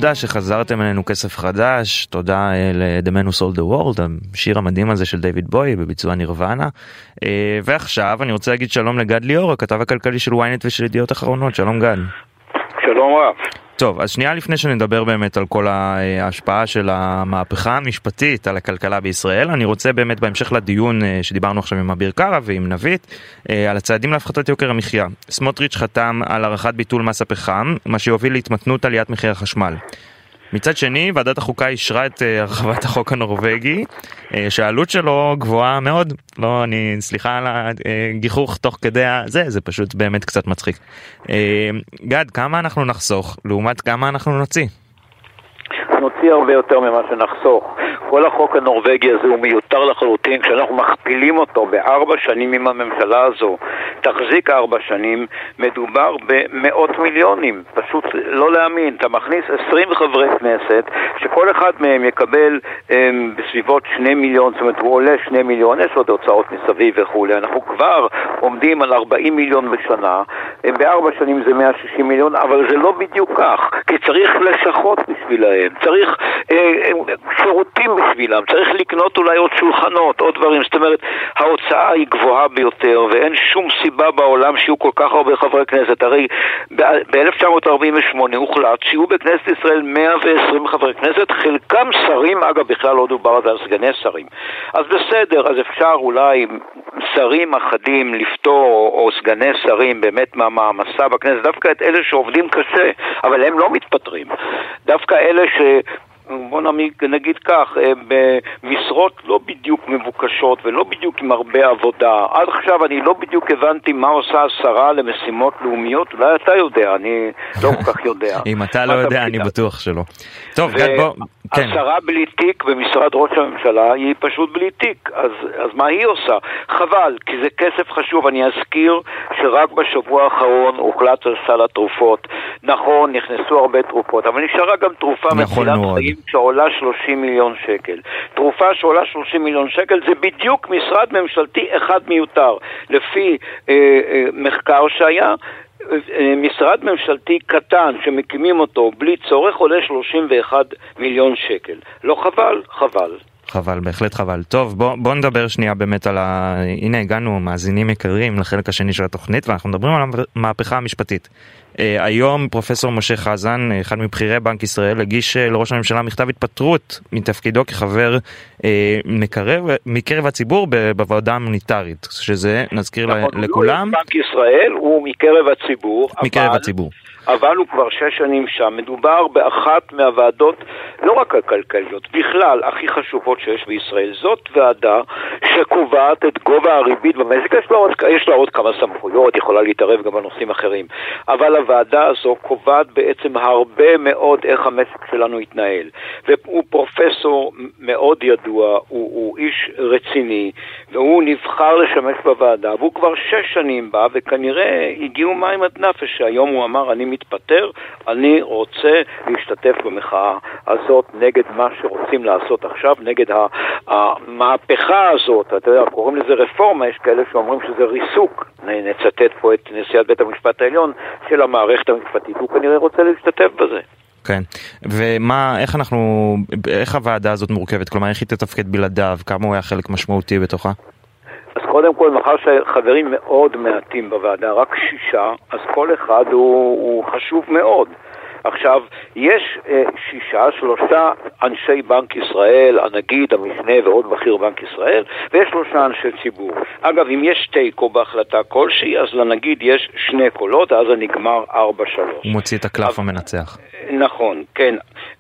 תודה שחזרתם אלינו כסף חדש, תודה ל-The Man Who Sold the World, השיר המדהים הזה של דיוויד בוי בביצוע נירוונה. ועכשיו אני רוצה להגיד שלום לגד ליאור, הכתב הכלכלי של ynet ושל ידיעות אחרונות, שלום גד. שלום רב. טוב, אז שנייה לפני שנדבר באמת על כל ההשפעה של המהפכה המשפטית על הכלכלה בישראל, אני רוצה באמת בהמשך לדיון שדיברנו עכשיו עם אביר קארה ועם נבית, על הצעדים להפחתת יוקר המחיה. סמוטריץ' חתם על הארכת ביטול מס הפחם, מה שיוביל להתמתנות עליית מחיר החשמל. מצד שני, ועדת החוקה אישרה את הרחבת החוק הנורבגי, שהעלות שלו גבוהה מאוד. לא, אני, סליחה על הגיחוך תוך כדי זה, זה פשוט באמת קצת מצחיק. גד, כמה אנחנו נחסוך, לעומת כמה אנחנו נוציא? נוציא הרבה יותר ממה שנחסוך. כל החוק הנורבגי הזה הוא מיותר לחלוטין, כשאנחנו מכפילים אותו בארבע שנים עם הממשלה הזו, תחזיק ארבע שנים, מדובר במאות מיליונים, פשוט לא להאמין. אתה מכניס עשרים חברי כנסת, שכל אחד מהם יקבל הם, בסביבות שני מיליון, זאת אומרת הוא עולה שני מיליון, יש עוד הוצאות מסביב וכולי, אנחנו כבר עומדים על ארבעים מיליון בשנה, בארבע שנים זה מאה שישים מיליון, אבל זה לא בדיוק כך, כי צריך לשכות בשבילהם, צריך אה, שירותים בשבילם, צריך לקנות אולי עוד שולחנות, עוד דברים, זאת אומרת, ההוצאה היא גבוהה ביותר ואין שום סיבה בעולם שיהיו כל כך הרבה חברי כנסת, הרי ב-1948 הוחלט שיהיו בכנסת ישראל 120 חברי כנסת, חלקם שרים, אגב בכלל לא דובר על סגני שרים, אז בסדר, אז אפשר אולי שרים אחדים לפתור, או, או סגני שרים באמת מהמעמסה בכנסת, דווקא את אלה שעובדים קשה, אבל הם לא מתפטרים, דווקא אלה ש... בוא נגיד, נגיד כך, במשרות לא בדיוק מבוקשות ולא בדיוק עם הרבה עבודה. עד עכשיו אני לא בדיוק הבנתי מה עושה השרה למשימות לאומיות, אולי אתה יודע, אני לא כל כך יודע. [laughs] אם אתה לא יודע, אני בטוח שלא. טוב, גד, בוא... כן. השרה בלי תיק במשרד ראש הממשלה היא פשוט בלי תיק, אז, אז מה היא עושה? חבל, כי זה כסף חשוב. אני אזכיר שרק בשבוע האחרון הוחלט על סל התרופות. נכון, נכנסו הרבה תרופות, אבל נשארה גם תרופה נכון מצילת חיים שעולה 30 מיליון שקל. תרופה שעולה 30 מיליון שקל זה בדיוק משרד ממשלתי אחד מיותר. לפי אה, אה, מחקר שהיה, משרד ממשלתי קטן שמקימים אותו בלי צורך עולה 31 מיליון שקל. לא חבל? חבל. חבל, בהחלט חבל. טוב, בוא, בוא נדבר שנייה באמת על ה... הנה הגענו, מאזינים יקרים, לחלק השני של התוכנית, ואנחנו מדברים על המהפכה המשפטית. Uh, היום פרופסור משה חזן, אחד מבכירי בנק ישראל, הגיש uh, לראש הממשלה מכתב התפטרות מתפקידו כחבר uh, מקרב, מקרב הציבור בוועדה המוניטרית, שזה, נזכיר נכון, לכולם... לא בנק ישראל הוא מקרב הציבור, מקרב אבל... הציבור. אבל הוא כבר שש שנים שם. מדובר באחת מהוועדות, לא רק הכלכליות, בכלל הכי חשובות שיש בישראל. זאת ועדה שקובעת את גובה הריבית במשק. יש לה, עוד, יש לה עוד כמה סמכויות, יכולה להתערב גם בנושאים אחרים. אבל הוועדה הזו קובעת בעצם הרבה מאוד איך המשק שלנו יתנהל. והוא פרופסור מאוד ידוע, הוא, הוא איש רציני, והוא נבחר לשמש בוועדה, והוא כבר שש שנים בא, וכנראה הגיעו מים עד נפש, שהיום הוא אמר, אני מתפטר, אני רוצה להשתתף במחאה הזאת נגד מה שרוצים לעשות עכשיו, נגד המהפכה הזאת, אתה יודע, קוראים לזה רפורמה, יש כאלה שאומרים שזה ריסוק, נצטט פה את נשיאת בית המשפט העליון של המערכת המשפטית, הוא כנראה רוצה להשתתף בזה. כן, ומה, איך אנחנו, איך הוועדה הזאת מורכבת? כלומר, איך היא תתפקד בלעדיו? כמה הוא היה חלק משמעותי בתוכה? קודם כל, מאחר שחברים מאוד מעטים בוועדה, רק שישה, אז כל אחד הוא, הוא חשוב מאוד. עכשיו, יש אה, שישה, שלושה אנשי בנק ישראל, הנגיד, המשנה ועוד בכיר בנק ישראל, ויש שלושה אנשי ציבור. אגב, אם יש תיקו בהחלטה כלשהי, אז לנגיד יש שני קולות, אז זה נגמר ארבע שלוש. הוא מוציא את הקלף המנצח. נכון, כן.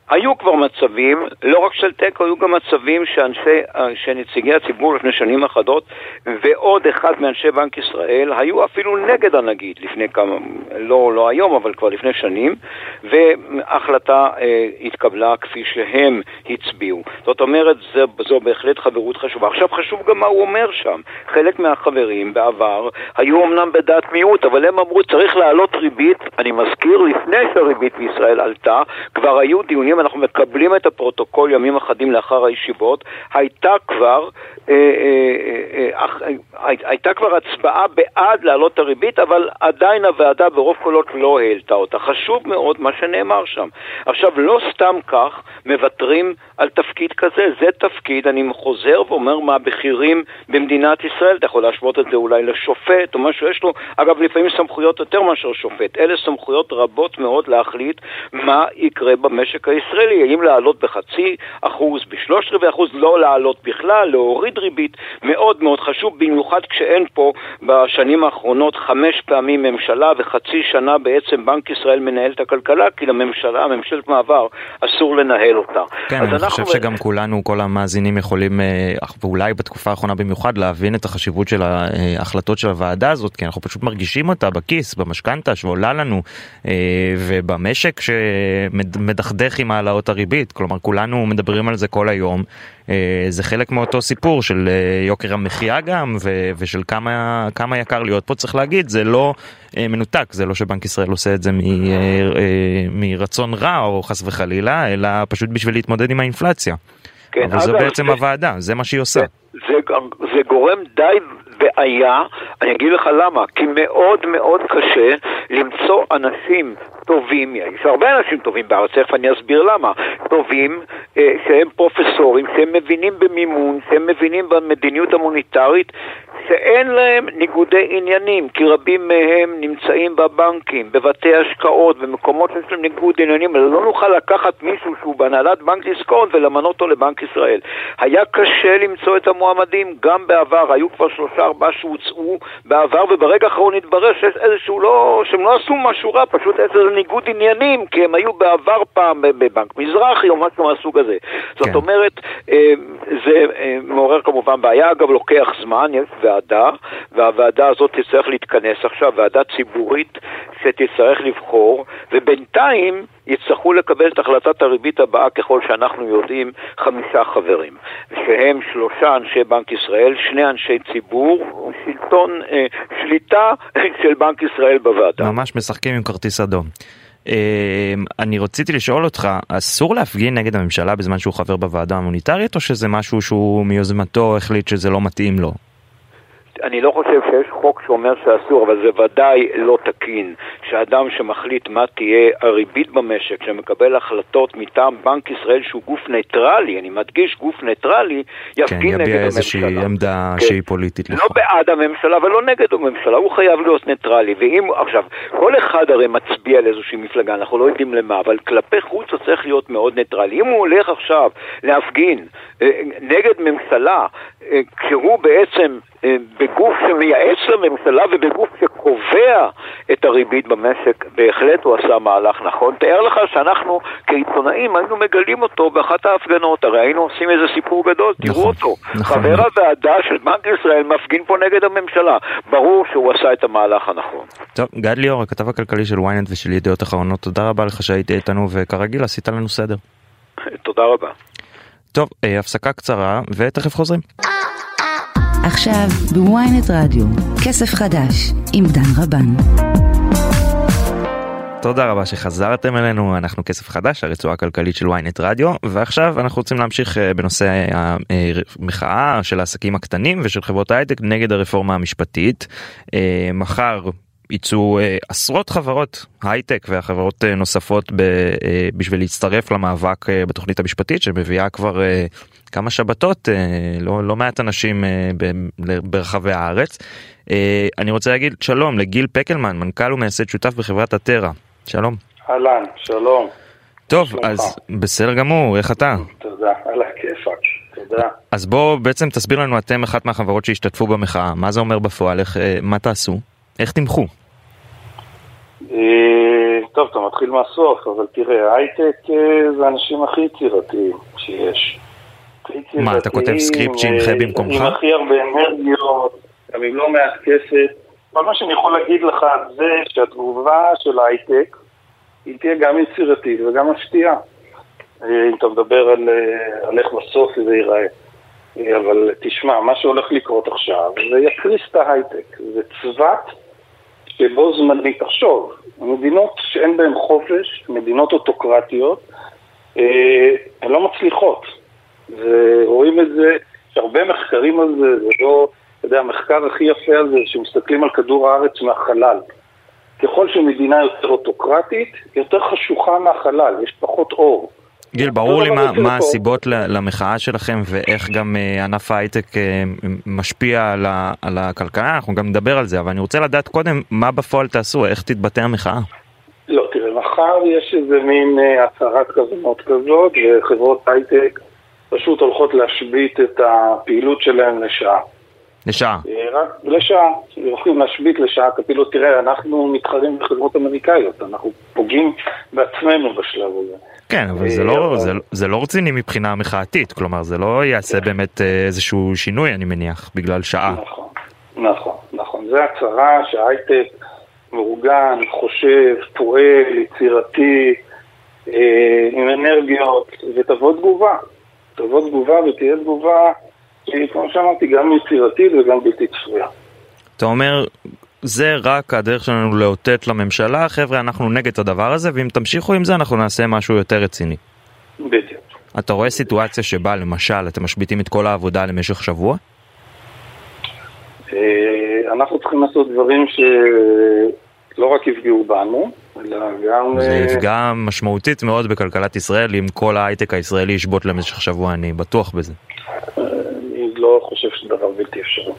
היו כבר מצבים, לא רק של תיקו, היו גם מצבים שאנשי, שנציגי הציבור לפני שנים אחדות ועוד אחד מאנשי בנק ישראל היו אפילו נגד הנגיד לפני כמה, לא, לא היום, אבל כבר לפני שנים, והחלטה אה, התקבלה כפי שהם הצביעו. זאת אומרת, זו, זו בהחלט חברות חשובה. עכשיו חשוב גם מה הוא אומר שם. חלק מהחברים בעבר היו אמנם בדעת מיעוט, אבל הם אמרו צריך להעלות ריבית, אני מזכיר, לפני שהריבית בישראל עלתה, כבר היו דיונים ימים, אנחנו מקבלים את הפרוטוקול ימים אחדים לאחר הישיבות, הייתה כבר, אה, אה, אה, אה, הייתה כבר הצבעה בעד להעלות את הריבית, אבל עדיין הוועדה ברוב קולות לא העלתה אותה. חשוב מאוד מה שנאמר שם. עכשיו, לא סתם כך מוותרים על תפקיד כזה, זה תפקיד, אני חוזר ואומר, מהבכירים במדינת ישראל, אתה יכול להשוות את זה אולי לשופט או משהו, יש לו, אגב, לפעמים סמכויות יותר מאשר שופט, אלה סמכויות רבות מאוד להחליט מה יקרה במשק הישראלי, האם לעלות בחצי אחוז, בשלושת רבעי אחוז, לא לעלות בכלל, להוריד ריבית, מאוד מאוד חשוב, במיוחד כשאין פה בשנים האחרונות חמש פעמים ממשלה וחצי שנה בעצם בנק ישראל מנהל את הכלכלה, כי לממשלה, ממשלת מעבר, אסור לנהל אותה. כן, אני אנחנו... חושב שגם כולנו, כל המאזינים יכולים, אה, ואולי בתקופה האחרונה במיוחד, להבין את החשיבות של ההחלטות של הוועדה הזאת, כי אנחנו פשוט מרגישים אותה בכיס, במשכנתה שעולה לנו, אה, ובמשק שמדכדך עם העלאות הריבית, כלומר כולנו מדברים על זה כל היום. אה, זה חלק מאותו סיפור של אה, יוקר המחיה גם ו- ושל כמה, כמה יקר להיות פה צריך להגיד זה לא אה, מנותק זה לא שבנק ישראל עושה את זה מ- מרצון רע או חס וחלילה אלא פשוט בשביל להתמודד עם האינפלציה. כן, אבל זו בעצם זה, הוועדה זה מה שהיא עושה. זה, זה, זה גורם די בעיה, אני אגיד לך למה, כי מאוד מאוד קשה למצוא אנשים טובים, יש הרבה אנשים טובים בארץ, תכף אני אסביר למה, טובים אה, שהם פרופסורים, שהם מבינים במימון, שהם מבינים במדיניות המוניטרית, שאין להם ניגודי עניינים, כי רבים מהם נמצאים בבנקים, בבתי השקעות, במקומות שיש להם ניגוד עניינים, אבל לא נוכל לקחת מישהו שהוא בהנהלת בנק דיסקונט ולמנות אותו לבנק ישראל. היה קשה למצוא את המועמדים גם בעבר, היו כבר שלושה ארבעה שהוצאו בעבר, וברגע האחרון התברר שיש איזשהו לא, שהם לא עשו משהו רע, פשוט איזה ניגוד עניינים, כי הם היו בעבר פעם בבנק מזרחי או משהו מהסוג הזה. כן. זאת אומרת, אה, זה אה, מעורר כמובן בעיה, אגב לוקח זמן, יש ועדה, והוועדה הזאת תצטרך להתכנס עכשיו, ועדה ציבורית שתצטרך לבחור, ובינתיים יצטרכו לקבל את החלטת הריבית הבאה, ככל שאנחנו יודעים, חמישה חברים, שהם שלושה אנשי בנק ישראל, שני אנשי ציבור, שלטון, אה, שליטה [laughs] של בנק ישראל בוועדה. ממש משחקים עם כרטיס אדום. אה, אני רציתי לשאול אותך, אסור להפגין נגד הממשלה בזמן שהוא חבר בוועדה המוניטרית, או שזה משהו שהוא מיוזמתו החליט שזה לא מתאים לו? אני לא חושב שיש חוק שאומר שאסור, אבל זה ודאי לא תקין שאדם שמחליט מה תהיה הריבית במשק, שמקבל החלטות מטעם בנק ישראל שהוא גוף ניטרלי, אני מדגיש גוף ניטרלי, יפגין כן, נגד הממשלה. כן, יביע איזושהי עמדה כן. שהיא פוליטית. לא בעד הממשלה ולא נגד הממשלה, הוא חייב להיות ניטרלי. ואם, עכשיו, כל אחד הרי מצביע לאיזושהי מפלגה, אנחנו לא יודעים למה, אבל כלפי חוץ הוא צריך להיות מאוד ניטרלי. אם הוא הולך עכשיו להפגין אה, נגד ממשלה, אה, כשהוא בעצם בגוף שמייעץ לממשלה ובגוף שקובע את הריבית במשק, בהחלט הוא עשה מהלך נכון. תאר לך שאנחנו כעיתונאים היינו מגלים אותו באחת ההפגנות, הרי היינו עושים איזה סיפור גדול, נכון, תראו אותו. נכון. חבר הוועדה של בנק ישראל מפגין פה נגד הממשלה. ברור שהוא עשה את המהלך הנכון. טוב, גד ליאור, הכתב הכלכלי של ynet ושל ידיעות אחרונות, תודה רבה לך שהיית איתנו, וכרגיל עשית לנו סדר. תודה רבה. טוב, אה, הפסקה קצרה, ותכף חוזרים. עכשיו בוויינט רדיו, כסף חדש עם דן רבן. תודה רבה שחזרתם אלינו, אנחנו כסף חדש, הרצועה הכלכלית של ynet רדיו, ועכשיו אנחנו רוצים להמשיך אה, בנושא המחאה של העסקים הקטנים ושל חברות ההייטק נגד הרפורמה המשפטית. אה, מחר יצאו אה, עשרות חברות הייטק והחברות אה, נוספות ב, אה, בשביל להצטרף למאבק בתוכנית המשפטית שמביאה כבר כמה שבתות לא, לא מעט אנשים ב, ברחבי הארץ. אני רוצה להגיד שלום לגיל פקלמן מנכ"ל ומייסד שותף בחברת הטרה שלום. אהלן שלום. טוב שלומך. אז בסדר גמור איך אתה? תודה הכל כיפאק. תודה. אז בוא בעצם תסביר לנו אתם אחת מהחברות שהשתתפו במחאה מה זה אומר בפועל איך מה תעשו. איך תמחו? אה, טוב, אתה מתחיל מהסוף, אבל תראה, הייטק אה, זה האנשים הכי יצירתיים שיש. מה, אתה כותב script שימחה אה, במקומך? עם הכי הרבה אנרגיות, גם עם לא מעט כסף. כל מה שאני יכול להגיד לך זה שהתגובה של הייטק היא תהיה גם יצירתית וגם מפתיעה. אם אתה מדבר על, על איך בסוף זה ייראה. אבל תשמע, מה שהולך לקרות עכשיו זה יקריס את ההייטק. זה צבת שבו זמנית, תחשוב, מדינות שאין בהן חופש, מדינות אוטוקרטיות, אה, הן לא מצליחות. ורואים את זה, יש הרבה מחקרים על זה, זה לא, אתה יודע, המחקר הכי יפה על זה, שמסתכלים על כדור הארץ מהחלל. ככל שמדינה יותר אוטוקרטית, יותר חשוכה מהחלל, יש פחות אור. גיל, ברור לי מה, מה הסיבות למחאה שלכם ואיך גם uh, ענף ההייטק uh, משפיע על, ה, על הכלכלה, אנחנו גם נדבר על זה, אבל אני רוצה לדעת קודם מה בפועל תעשו, איך תתבטא המחאה. לא, תראה, מחר יש איזה מין uh, הצהרת כוונות כזאת, וחברות הייטק פשוט הולכות להשבית את הפעילות שלהן לשעה. לשעה. רק לשעה, הולכים להשבית לשעה את הפעילות. תראה, אנחנו מתחרים בחברות אמריקאיות, אנחנו פוגעים בעצמנו בשלב הזה. כן, אבל זה לא, זה, זה לא רציני מבחינה מחאתית, כלומר זה לא יעשה באמת איזשהו שינוי, אני מניח, בגלל שעה. נכון, נכון, נכון. זה הצהרה שההייטק מאורגן, חושב, פועל, יצירתי, אה, עם אנרגיות, ותבוא תגובה. תבוא תגובה ותהיה תגובה שהיא, כמו שאמרתי, גם יצירתית וגם בלתי צפויה. אתה אומר, זה רק הדרך שלנו לאותת לממשלה, חבר'ה, אנחנו נגד הדבר הזה, ואם תמשיכו עם זה, אנחנו נעשה משהו יותר רציני. בדיוק. אתה רואה סיטואציה שבה, למשל, אתם משביתים את כל העבודה למשך שבוע? אה, אנחנו צריכים לעשות דברים שלא רק יפגעו בנו, אלא גם... זה אה, יפגע משמעותית מאוד בכלכלת ישראל אם כל ההייטק הישראלי ישבות למשך שבוע, אני בטוח בזה. אני לא חושב שזה דבר בלתי אפשרי.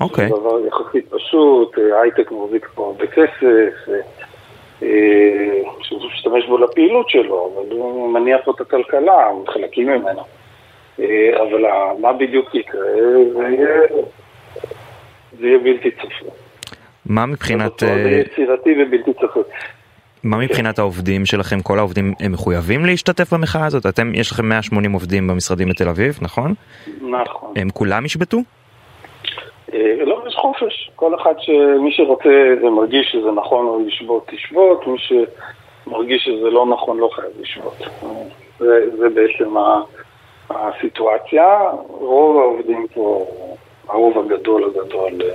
אוקיי. זה דבר יחסית פשוט, אה, הייטק מחזיק פה הרבה כסף, אה, שהוא משתמש בו לפעילות שלו, אבל הוא מניע פה את הכלכלה, חלקים ממנו. אה, אבל מה בדיוק יקרה, זה יהיה, זה יהיה בלתי צפוי. מה מבחינת... זה יצירתי ובלתי צפוי. מה מבחינת העובדים שלכם? כל העובדים הם מחויבים להשתתף במחאה הזאת? אתם, יש לכם 180 עובדים במשרדים בתל אביב, נכון? נכון. הם כולם ישבתו? אה, לא, יש חופש. כל אחד, ש... מי שרוצה ומרגיש שזה נכון או לשבות, תשבות. מי שמרגיש שזה לא נכון, לא חייב לשבות. זה, זה בעצם ה... הסיטואציה. רוב העובדים פה, הרוב הגדול הגדול, אה,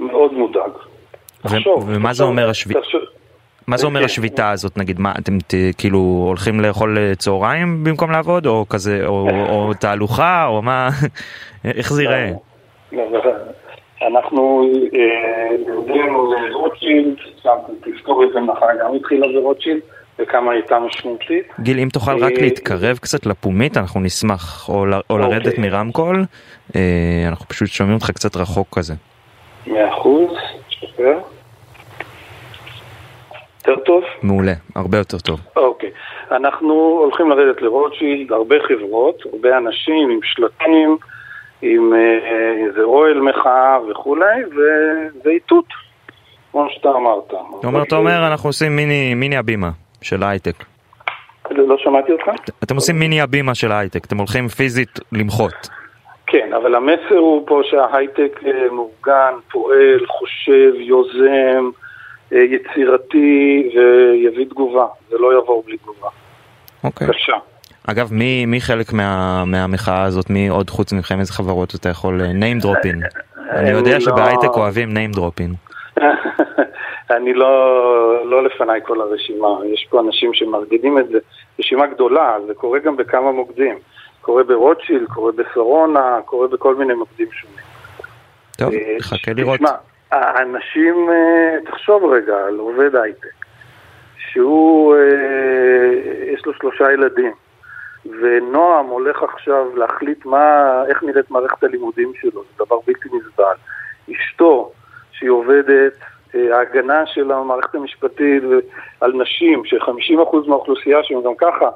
מאוד מודאג. תחשוב, ומה זה אומר השביתה? מה זה אומר כן. השביתה הזאת נגיד מה אתם ת, כאילו הולכים לאכול אה, צהריים במקום לעבוד או כזה או, או תהלוכה או מה [laughs] איך זה ייראה? אנחנו יורדים לרוטשילד, שם תזכור איזה מחר גם התחילה ברוטשילד וכמה הייתה משמעותית. גיל אם תוכל רק להתקרב קצת לפומית אנחנו נשמח או, או לרדת אוקיי. מרמקול אנחנו פשוט שומעים אותך קצת רחוק כזה. מאה אחוז, שפר. יותר טוב? מעולה, הרבה יותר טוב. אוקיי. אנחנו הולכים לרדת לרוטשילד, הרבה חברות, הרבה אנשים עם שלטים, עם אה, איזה אוהל מחאה וכולי, וזה איתות, כמו שאתה אמרת. אתה אומר, אתה אומר, אנחנו עושים מיני, מיני הבימה של ההייטק. לא שמעתי אותך? אתם עושים מיני הבימה של ההייטק, אתם הולכים פיזית למחות. כן, אבל המסר הוא פה שההייטק אה, מאורגן, פועל, חושב, יוזם, אה, יצירתי ויביא תגובה. זה לא יעבור בלי תגובה. אוקיי. קשה. אגב, מי, מי חלק מה, מהמחאה הזאת, מי עוד חוץ מכם, איזה חברות אתה יכול אה, name dropping? אני יודע לא- שבהייטק אוהבים name dropping. [laughs] אני לא, לא לפניי כל הרשימה, יש פה אנשים שמארגנים את זה, רשימה גדולה, זה קורה גם בכמה מוקדים, קורה ברוטשילד, קורה בשרונה, קורה בכל מיני מוקדים שונים. טוב, אה, נחכה לראות. תשמע, האנשים, אה, תחשוב רגע על עובד הייטק, שהוא, אה, יש לו שלושה ילדים, ונועם הולך עכשיו להחליט מה, איך נראית מערכת הלימודים שלו, זה דבר בלתי נסבל. אשתו, שהיא עובדת, אה, ההגנה של המערכת המשפטית על נשים, ש-50% מהאוכלוסייה שהם גם ככה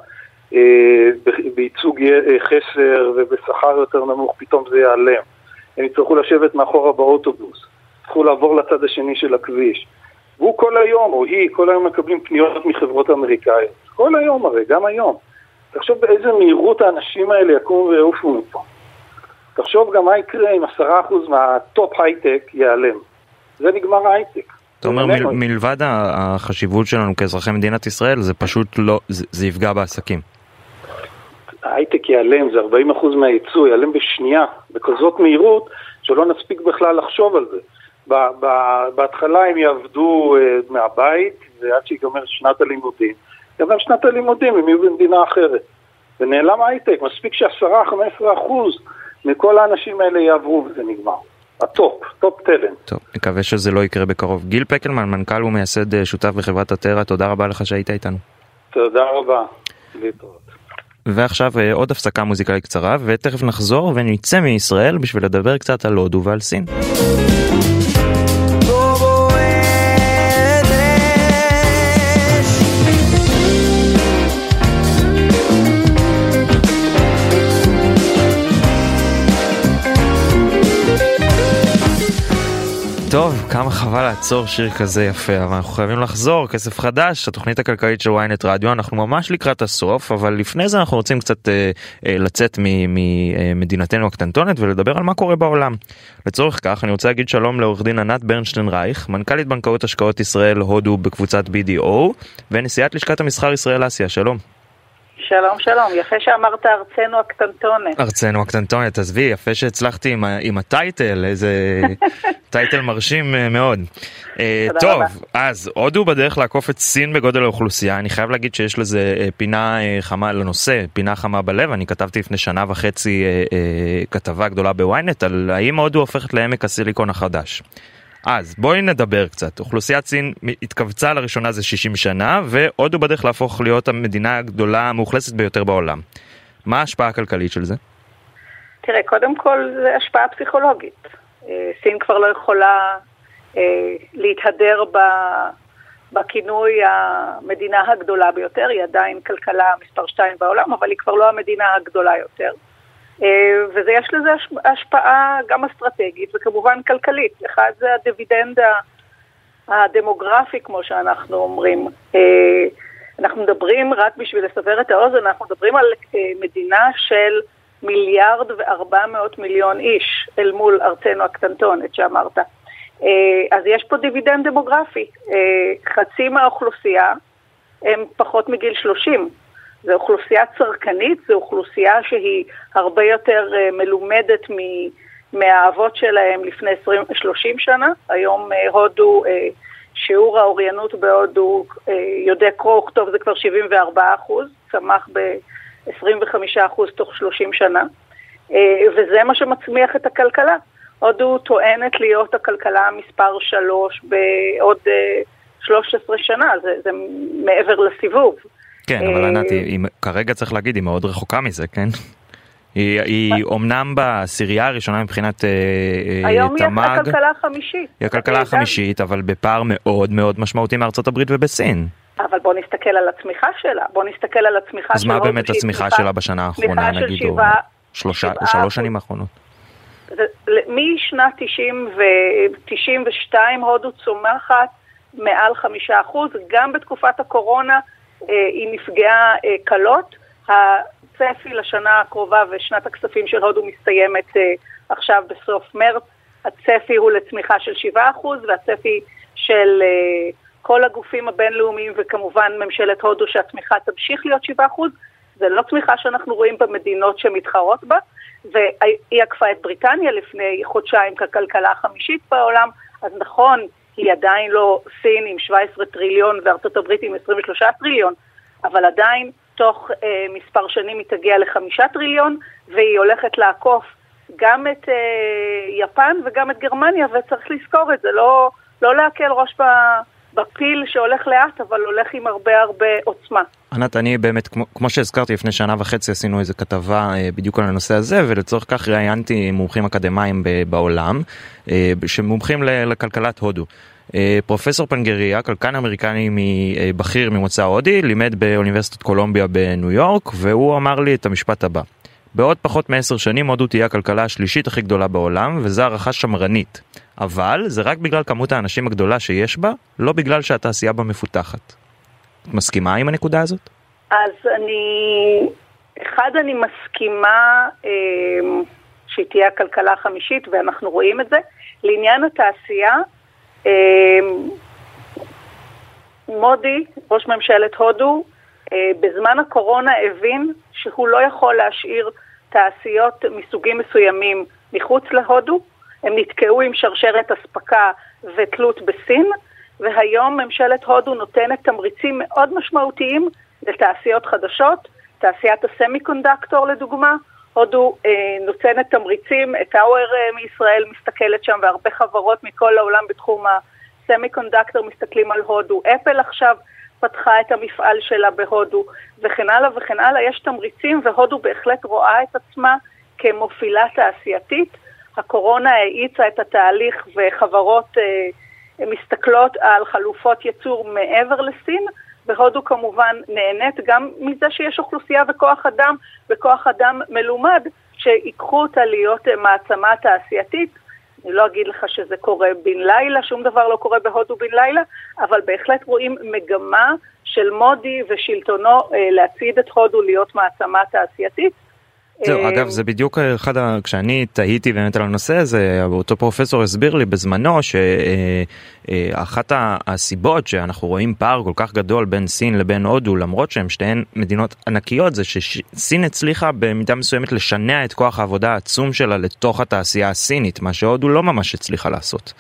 אה, בייצוג אה, חסר ובשכר יותר נמוך, פתאום זה ייעלם. הם יצטרכו לשבת מאחורה באוטובוס, יצטרכו לעבור לצד השני של הכביש. והוא כל היום, או היא, כל היום מקבלים פניות מחברות אמריקאיות. כל היום הרי, גם היום. תחשוב באיזה מהירות האנשים האלה יקומו ויעופו מפה. תחשוב גם מה יקרה אם עשרה אחוז מה top הייטק ייעלם. זה נגמר ההייטק. אתה אומר מל, מלבד ה- החשיבות שלנו כאזרחי מדינת ישראל, זה פשוט לא, זה, זה יפגע בעסקים. ההייטק ייעלם, זה 40% מהייצוא, ייעלם בשנייה, בכזאת מהירות, שלא נספיק בכלל לחשוב על זה. ב- ב- בהתחלה הם יעבדו אה, מהבית, ועד שיגמר שנת הלימודים. גם בשנת הלימודים הם יהיו במדינה אחרת. ונעלם הייטק, מספיק שעשרה, חמש עשרה אחוז מכל האנשים האלה יעברו וזה נגמר. ה top, top talent. טוב, נקווה שזה לא יקרה בקרוב. גיל פקלמן, מנכ"ל ומייסד אה, שותף בחברת אטרה, תודה רבה לך שהיית איתנו. תודה רבה. להתראות. ועכשיו אה, עוד הפסקה מוזיקלית קצרה, ותכף נחזור ונצא מישראל בשביל לדבר קצת על הודו ועל סין. טוב, כמה חבל לעצור שיר כזה יפה, אבל אנחנו חייבים לחזור, כסף חדש, התוכנית הכלכלית של ynet רדיו, אנחנו ממש לקראת הסוף, אבל לפני זה אנחנו רוצים קצת אה, אה, לצאת ממדינתנו הקטנטונת ולדבר על מה קורה בעולם. לצורך כך, אני רוצה להגיד שלום לעורך דין ענת ברנשטיין רייך, מנכ"לית בנקאות השקעות ישראל הודו בקבוצת BDO, ונשיאת לשכת המסחר ישראל אסיה, שלום. שלום, שלום. יפה שאמרת ארצנו הקטנטונת. ארצנו הקטנטונת, עזבי, יפה שהצלחתי עם, עם הטייטל, איזה [laughs] טייטל מרשים אה, מאוד. אה, טוב, רבה. אז הודו בדרך לעקוף את סין בגודל האוכלוסייה, אני חייב להגיד שיש לזה אה, פינה חמה לנושא, פינה חמה בלב, אני כתבתי לפני שנה וחצי כתבה גדולה בוויינט על האם הודו הופכת לעמק הסיליקון החדש. אז בואי נדבר קצת. אוכלוסיית סין התכווצה לראשונה זה 60 שנה, והודו בדרך להפוך להיות המדינה הגדולה המאוכלסת ביותר בעולם. מה ההשפעה הכלכלית של זה? תראה, קודם כל זה השפעה פסיכולוגית. אה, סין כבר לא יכולה אה, להתהדר ב... בכינוי המדינה הגדולה ביותר, היא עדיין כלכלה מספר 2 בעולם, אבל היא כבר לא המדינה הגדולה יותר. אה, ויש לזה השפעה גם אסטרטגית וכמובן כלכלית. אחד זה הדיבידנד הדמוגרפי, כמו שאנחנו אומרים. אה, אנחנו מדברים, רק בשביל לסבר את האוזן, אנחנו מדברים על אה, מדינה של מיליארד וארבע מאות מיליון איש אל מול ארצנו הקטנטונת שאמרת. אז יש פה דיבידנד דמוגרפי. חצי מהאוכלוסייה הם פחות מגיל 30. זו אוכלוסייה צרכנית, זו אוכלוסייה שהיא הרבה יותר uh, מלומדת מ, מהאבות שלהם לפני 20, 30 שנה. היום uh, הודו, uh, שיעור האוריינות בהודו, יודע קרוא וכתוב זה כבר 74 אחוז, צמח ב-25 אחוז תוך 30 שנה, וזה מה שמצמיח את הכלכלה. הודו טוענת להיות הכלכלה מספר 3 בעוד uh, 13 שנה, זה, זה מעבר לסיבוב. כן, אבל ענת, כרגע צריך להגיד, היא מאוד רחוקה מזה, כן? היא, היא אומנם בעשירייה הראשונה מבחינת אה, תמ"ג. היום היא הכלכלה החמישית. היא הכלכלה החמישית, אבל בפער מאוד מאוד משמעותי מארצות הברית ובסין. אבל בוא נסתכל על הצמיחה שלה, בוא נסתכל על הצמיחה אז מה באמת הצמיחה שלה בשנה האחרונה, נגיד, או שלוש שנים האחרונות? משנת 90 ו-92 הודו צומחת מעל חמישה אחוז, גם בתקופת הקורונה אה, היא נפגעה אה, קלות. הצפי לשנה הקרובה ושנת הכספים של הודו מסתיימת אה, עכשיו בסוף מרץ. הצפי הוא לצמיחה של 7% והצפי של כל הגופים הבינלאומיים וכמובן ממשלת הודו שהצמיחה תמשיך להיות 7%. זה לא צמיחה שאנחנו רואים במדינות שמתחרות בה, והיא עקפה את בריטניה לפני חודשיים ככלכלה החמישית בעולם, אז נכון, היא עדיין לא סין עם 17 טריליון וארצות הברית עם 23 טריליון, אבל עדיין תוך אה, מספר שנים היא תגיע לחמישה טריליון, והיא הולכת לעקוף גם את אה, יפן וגם את גרמניה, וצריך לזכור את זה, לא, לא להקל ראש ב... בפיל שהולך לאט, אבל הולך עם הרבה הרבה עוצמה. ענת, אני באמת, כמו, כמו שהזכרתי, לפני שנה וחצי עשינו איזו כתבה אה, בדיוק על הנושא הזה, ולצורך כך ראיינתי מומחים אקדמיים בעולם, אה, שמומחים לכלכלת הודו. אה, פרופסור פנגריה, כלכן אמריקני בכיר ממוצא הודי, לימד באוניברסיטת קולומביה בניו יורק, והוא אמר לי את המשפט הבא: בעוד פחות מעשר שנים הודו תהיה הכלכלה השלישית הכי גדולה בעולם, וזו הערכה שמרנית. אבל זה רק בגלל כמות האנשים הגדולה שיש בה, לא בגלל שהתעשייה בה מפותחת. את מסכימה עם הנקודה הזאת? אז אני... אחד, אני מסכימה אה, שהיא תהיה הכלכלה החמישית, ואנחנו רואים את זה. לעניין התעשייה, אה, מודי, ראש ממשלת הודו, בזמן הקורונה הבין שהוא לא יכול להשאיר תעשיות מסוגים מסוימים מחוץ להודו. הם נתקעו עם שרשרת אספקה ותלות בסין, והיום ממשלת הודו נותנת תמריצים מאוד משמעותיים לתעשיות חדשות, תעשיית הסמי קונדקטור לדוגמה, הודו אה, נותנת תמריצים, טאוור אה, מישראל מסתכלת שם והרבה חברות מכל העולם בתחום הסמי קונדקטור מסתכלים על הודו, אפל עכשיו פתחה את המפעל שלה בהודו וכן הלאה וכן הלאה, יש תמריצים והודו בהחלט רואה את עצמה כמובילה תעשייתית. הקורונה האיצה את התהליך וחברות אה, מסתכלות על חלופות ייצור מעבר לסין, והודו כמובן נהנית גם מזה שיש אוכלוסייה וכוח אדם, וכוח אדם מלומד, שיקחו אותה להיות אה, מעצמה תעשייתית. אני לא אגיד לך שזה קורה בן לילה, שום דבר לא קורה בהודו בן לילה, אבל בהחלט רואים מגמה של מודי ושלטונו אה, להצעיד את הודו להיות מעצמה תעשייתית. זהו, אה, אגב, זה בדיוק אחד, ה... כשאני תהיתי באמת על הנושא הזה, אותו פרופסור הסביר לי בזמנו שאחת הסיבות שאנחנו רואים פער כל כך גדול בין סין לבין הודו, למרות שהן שתיהן מדינות ענקיות, זה שסין הצליחה במידה מסוימת לשנע את כוח העבודה העצום שלה לתוך התעשייה הסינית, מה שהודו לא ממש הצליחה לעשות.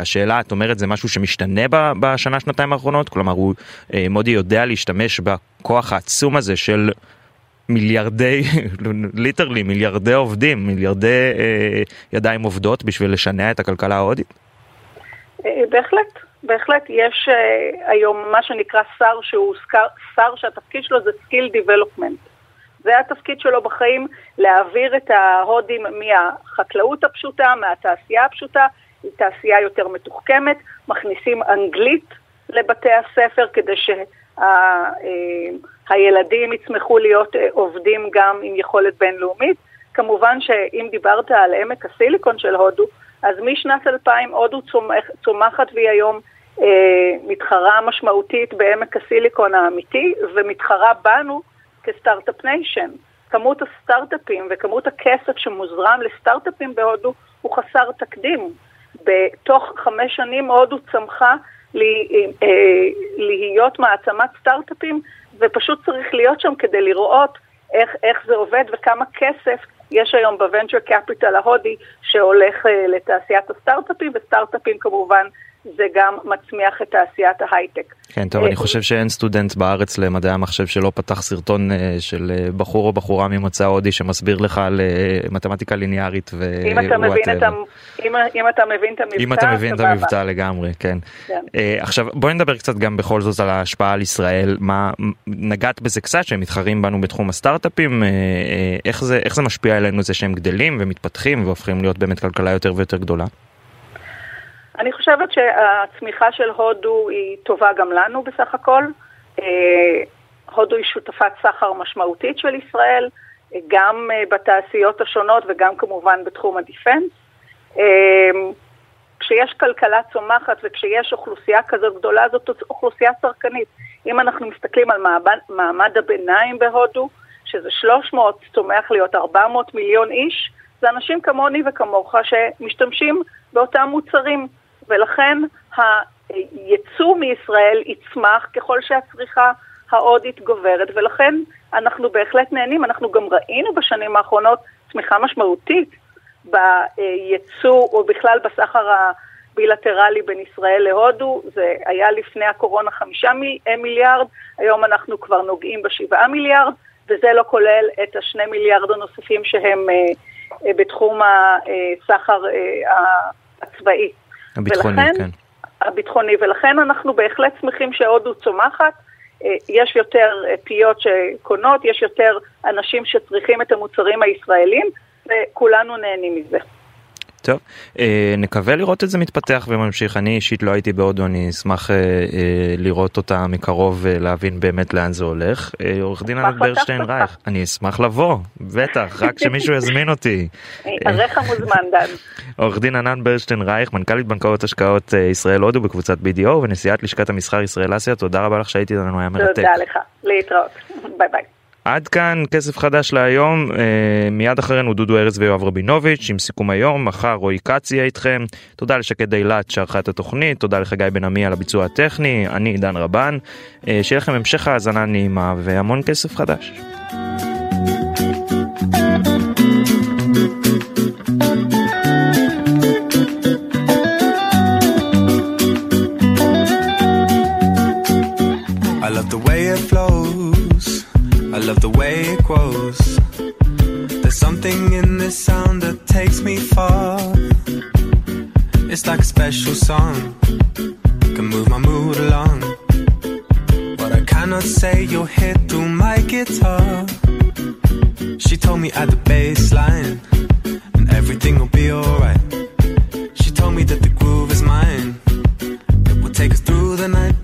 השאלה, את אומרת, זה משהו שמשתנה בשנה, שנתיים האחרונות? כלומר, הוא, מודי יודע להשתמש בכוח העצום הזה של מיליארדי, [laughs] literally מיליארדי עובדים, מיליארדי אה, ידיים עובדות בשביל לשנע את הכלכלה ההודית? אה, בהחלט, בהחלט. יש אה, היום מה שנקרא שר שהוא שר שהתפקיד שלו זה skill development. זה התפקיד שלו בחיים, להעביר את ההודים מהחקלאות הפשוטה, מהתעשייה הפשוטה, לתעשייה יותר מתוחכמת, מכניסים אנגלית לבתי הספר כדי שה... הילדים יצמחו להיות אה, עובדים גם עם יכולת בינלאומית. כמובן שאם דיברת על עמק הסיליקון של הודו, אז משנת 2000 הודו צומח, צומחת והיא היום אה, מתחרה משמעותית בעמק הסיליקון האמיתי, ומתחרה בנו כסטארט-אפ ניישן. כמות הסטארט-אפים וכמות הכסף שמוזרם לסטארט-אפים בהודו הוא חסר תקדים. בתוך חמש שנים הודו צמחה אה, להיות מעצמת סטארט-אפים ופשוט צריך להיות שם כדי לראות איך, איך זה עובד וכמה כסף יש היום בוונצ'ר קפיטל ההודי שהולך uh, לתעשיית הסטארט-אפים, וסטארט-אפים כמובן זה גם מצמיח את תעשיית ההייטק. כן, טוב, אני חושב שאין סטודנט בארץ למדעי המחשב שלא פתח סרטון אה, של אה, בחור או בחורה ממוצא הודי שמסביר לך על מתמטיקה ליניארית ו... אם אתה מבין את, המ... אם, אתה מבין את המבטא, אם אתה מבין את המבטא לגמרי, כן. כן. עכשיו, בואי נדבר קצת גם בכל זאת על ההשפעה על ישראל. מה, נגעת בזה קצת, שהם מתחרים בנו בתחום הסטארט-אפים, איך זה, איך זה משפיע עלינו זה שהם גדלים ומתפתחים והופכים להיות באמת כלכלה יותר ויותר גדולה? אני חושבת שהצמיחה של הודו היא טובה גם לנו בסך הכל. אה, הודו היא שותפת סחר משמעותית של ישראל, גם אה, בתעשיות השונות וגם כמובן בתחום הדיפנס. אה, כשיש כלכלה צומחת וכשיש אוכלוסייה כזאת גדולה, זאת אוכלוסייה צרכנית. אם אנחנו מסתכלים על מעמד, מעמד הביניים בהודו, שזה 300, צומח להיות 400 מיליון איש, זה אנשים כמוני וכמוך שמשתמשים באותם מוצרים. ולכן הייצוא מישראל יצמח ככל שהצריכה ההודית גוברת, ולכן אנחנו בהחלט נהנים. אנחנו גם ראינו בשנים האחרונות צמיחה משמעותית בייצוא, או בכלל בסחר הבילטרלי בין ישראל להודו. זה היה לפני הקורונה חמישה מיליארד, היום אנחנו כבר נוגעים בשבעה מיליארד, וזה לא כולל את השני מיליארד הנוספים שהם אה, אה, בתחום הסחר אה, הצבאי. הביטחוני, ולכן, כן. הביטחוני, ולכן אנחנו בהחלט שמחים שהודו צומחת. יש יותר פיות שקונות, יש יותר אנשים שצריכים את המוצרים הישראלים, וכולנו נהנים מזה. טוב, אה, נקווה לראות את זה מתפתח וממשיך. אני אישית לא הייתי בהודו, אני אשמח אה, אה, לראות אותה מקרוב ולהבין באמת לאן זה הולך. אה, עורך דין ענת ברשטיין רייך, אני אשמח לבוא, בטח, רק שמישהו יזמין אותי. [laughs] עריך מוזמן, דן. עורך דין ענת ברשטיין רייך, מנכ"לית בנקאות השקעות אה, ישראל הודו בקבוצת BDO ונשיאת לשכת המסחר ישראל אסיה, תודה רבה לך שהייתי לנו, היה מרתק. תודה לך, להתראות, ביי ביי. עד כאן כסף חדש להיום, אה, מיד אחרינו דודו ארז ויואב רבינוביץ' עם סיכום היום, מחר רועי כץ יהיה איתכם, תודה לשקד אילת שערכה את התוכנית, תודה לחגי בן עמי על הביצוע הטכני, אני עידן רבן, אה, שיהיה לכם המשך האזנה נעימה והמון כסף חדש. I love the way it flows love the way it grows. There's something in this sound that takes me far. It's like a special song, can move my mood along. But I cannot say you'll hit through my guitar. She told me at the bass line, and everything will be alright. She told me that the groove is mine, it will take us through the night.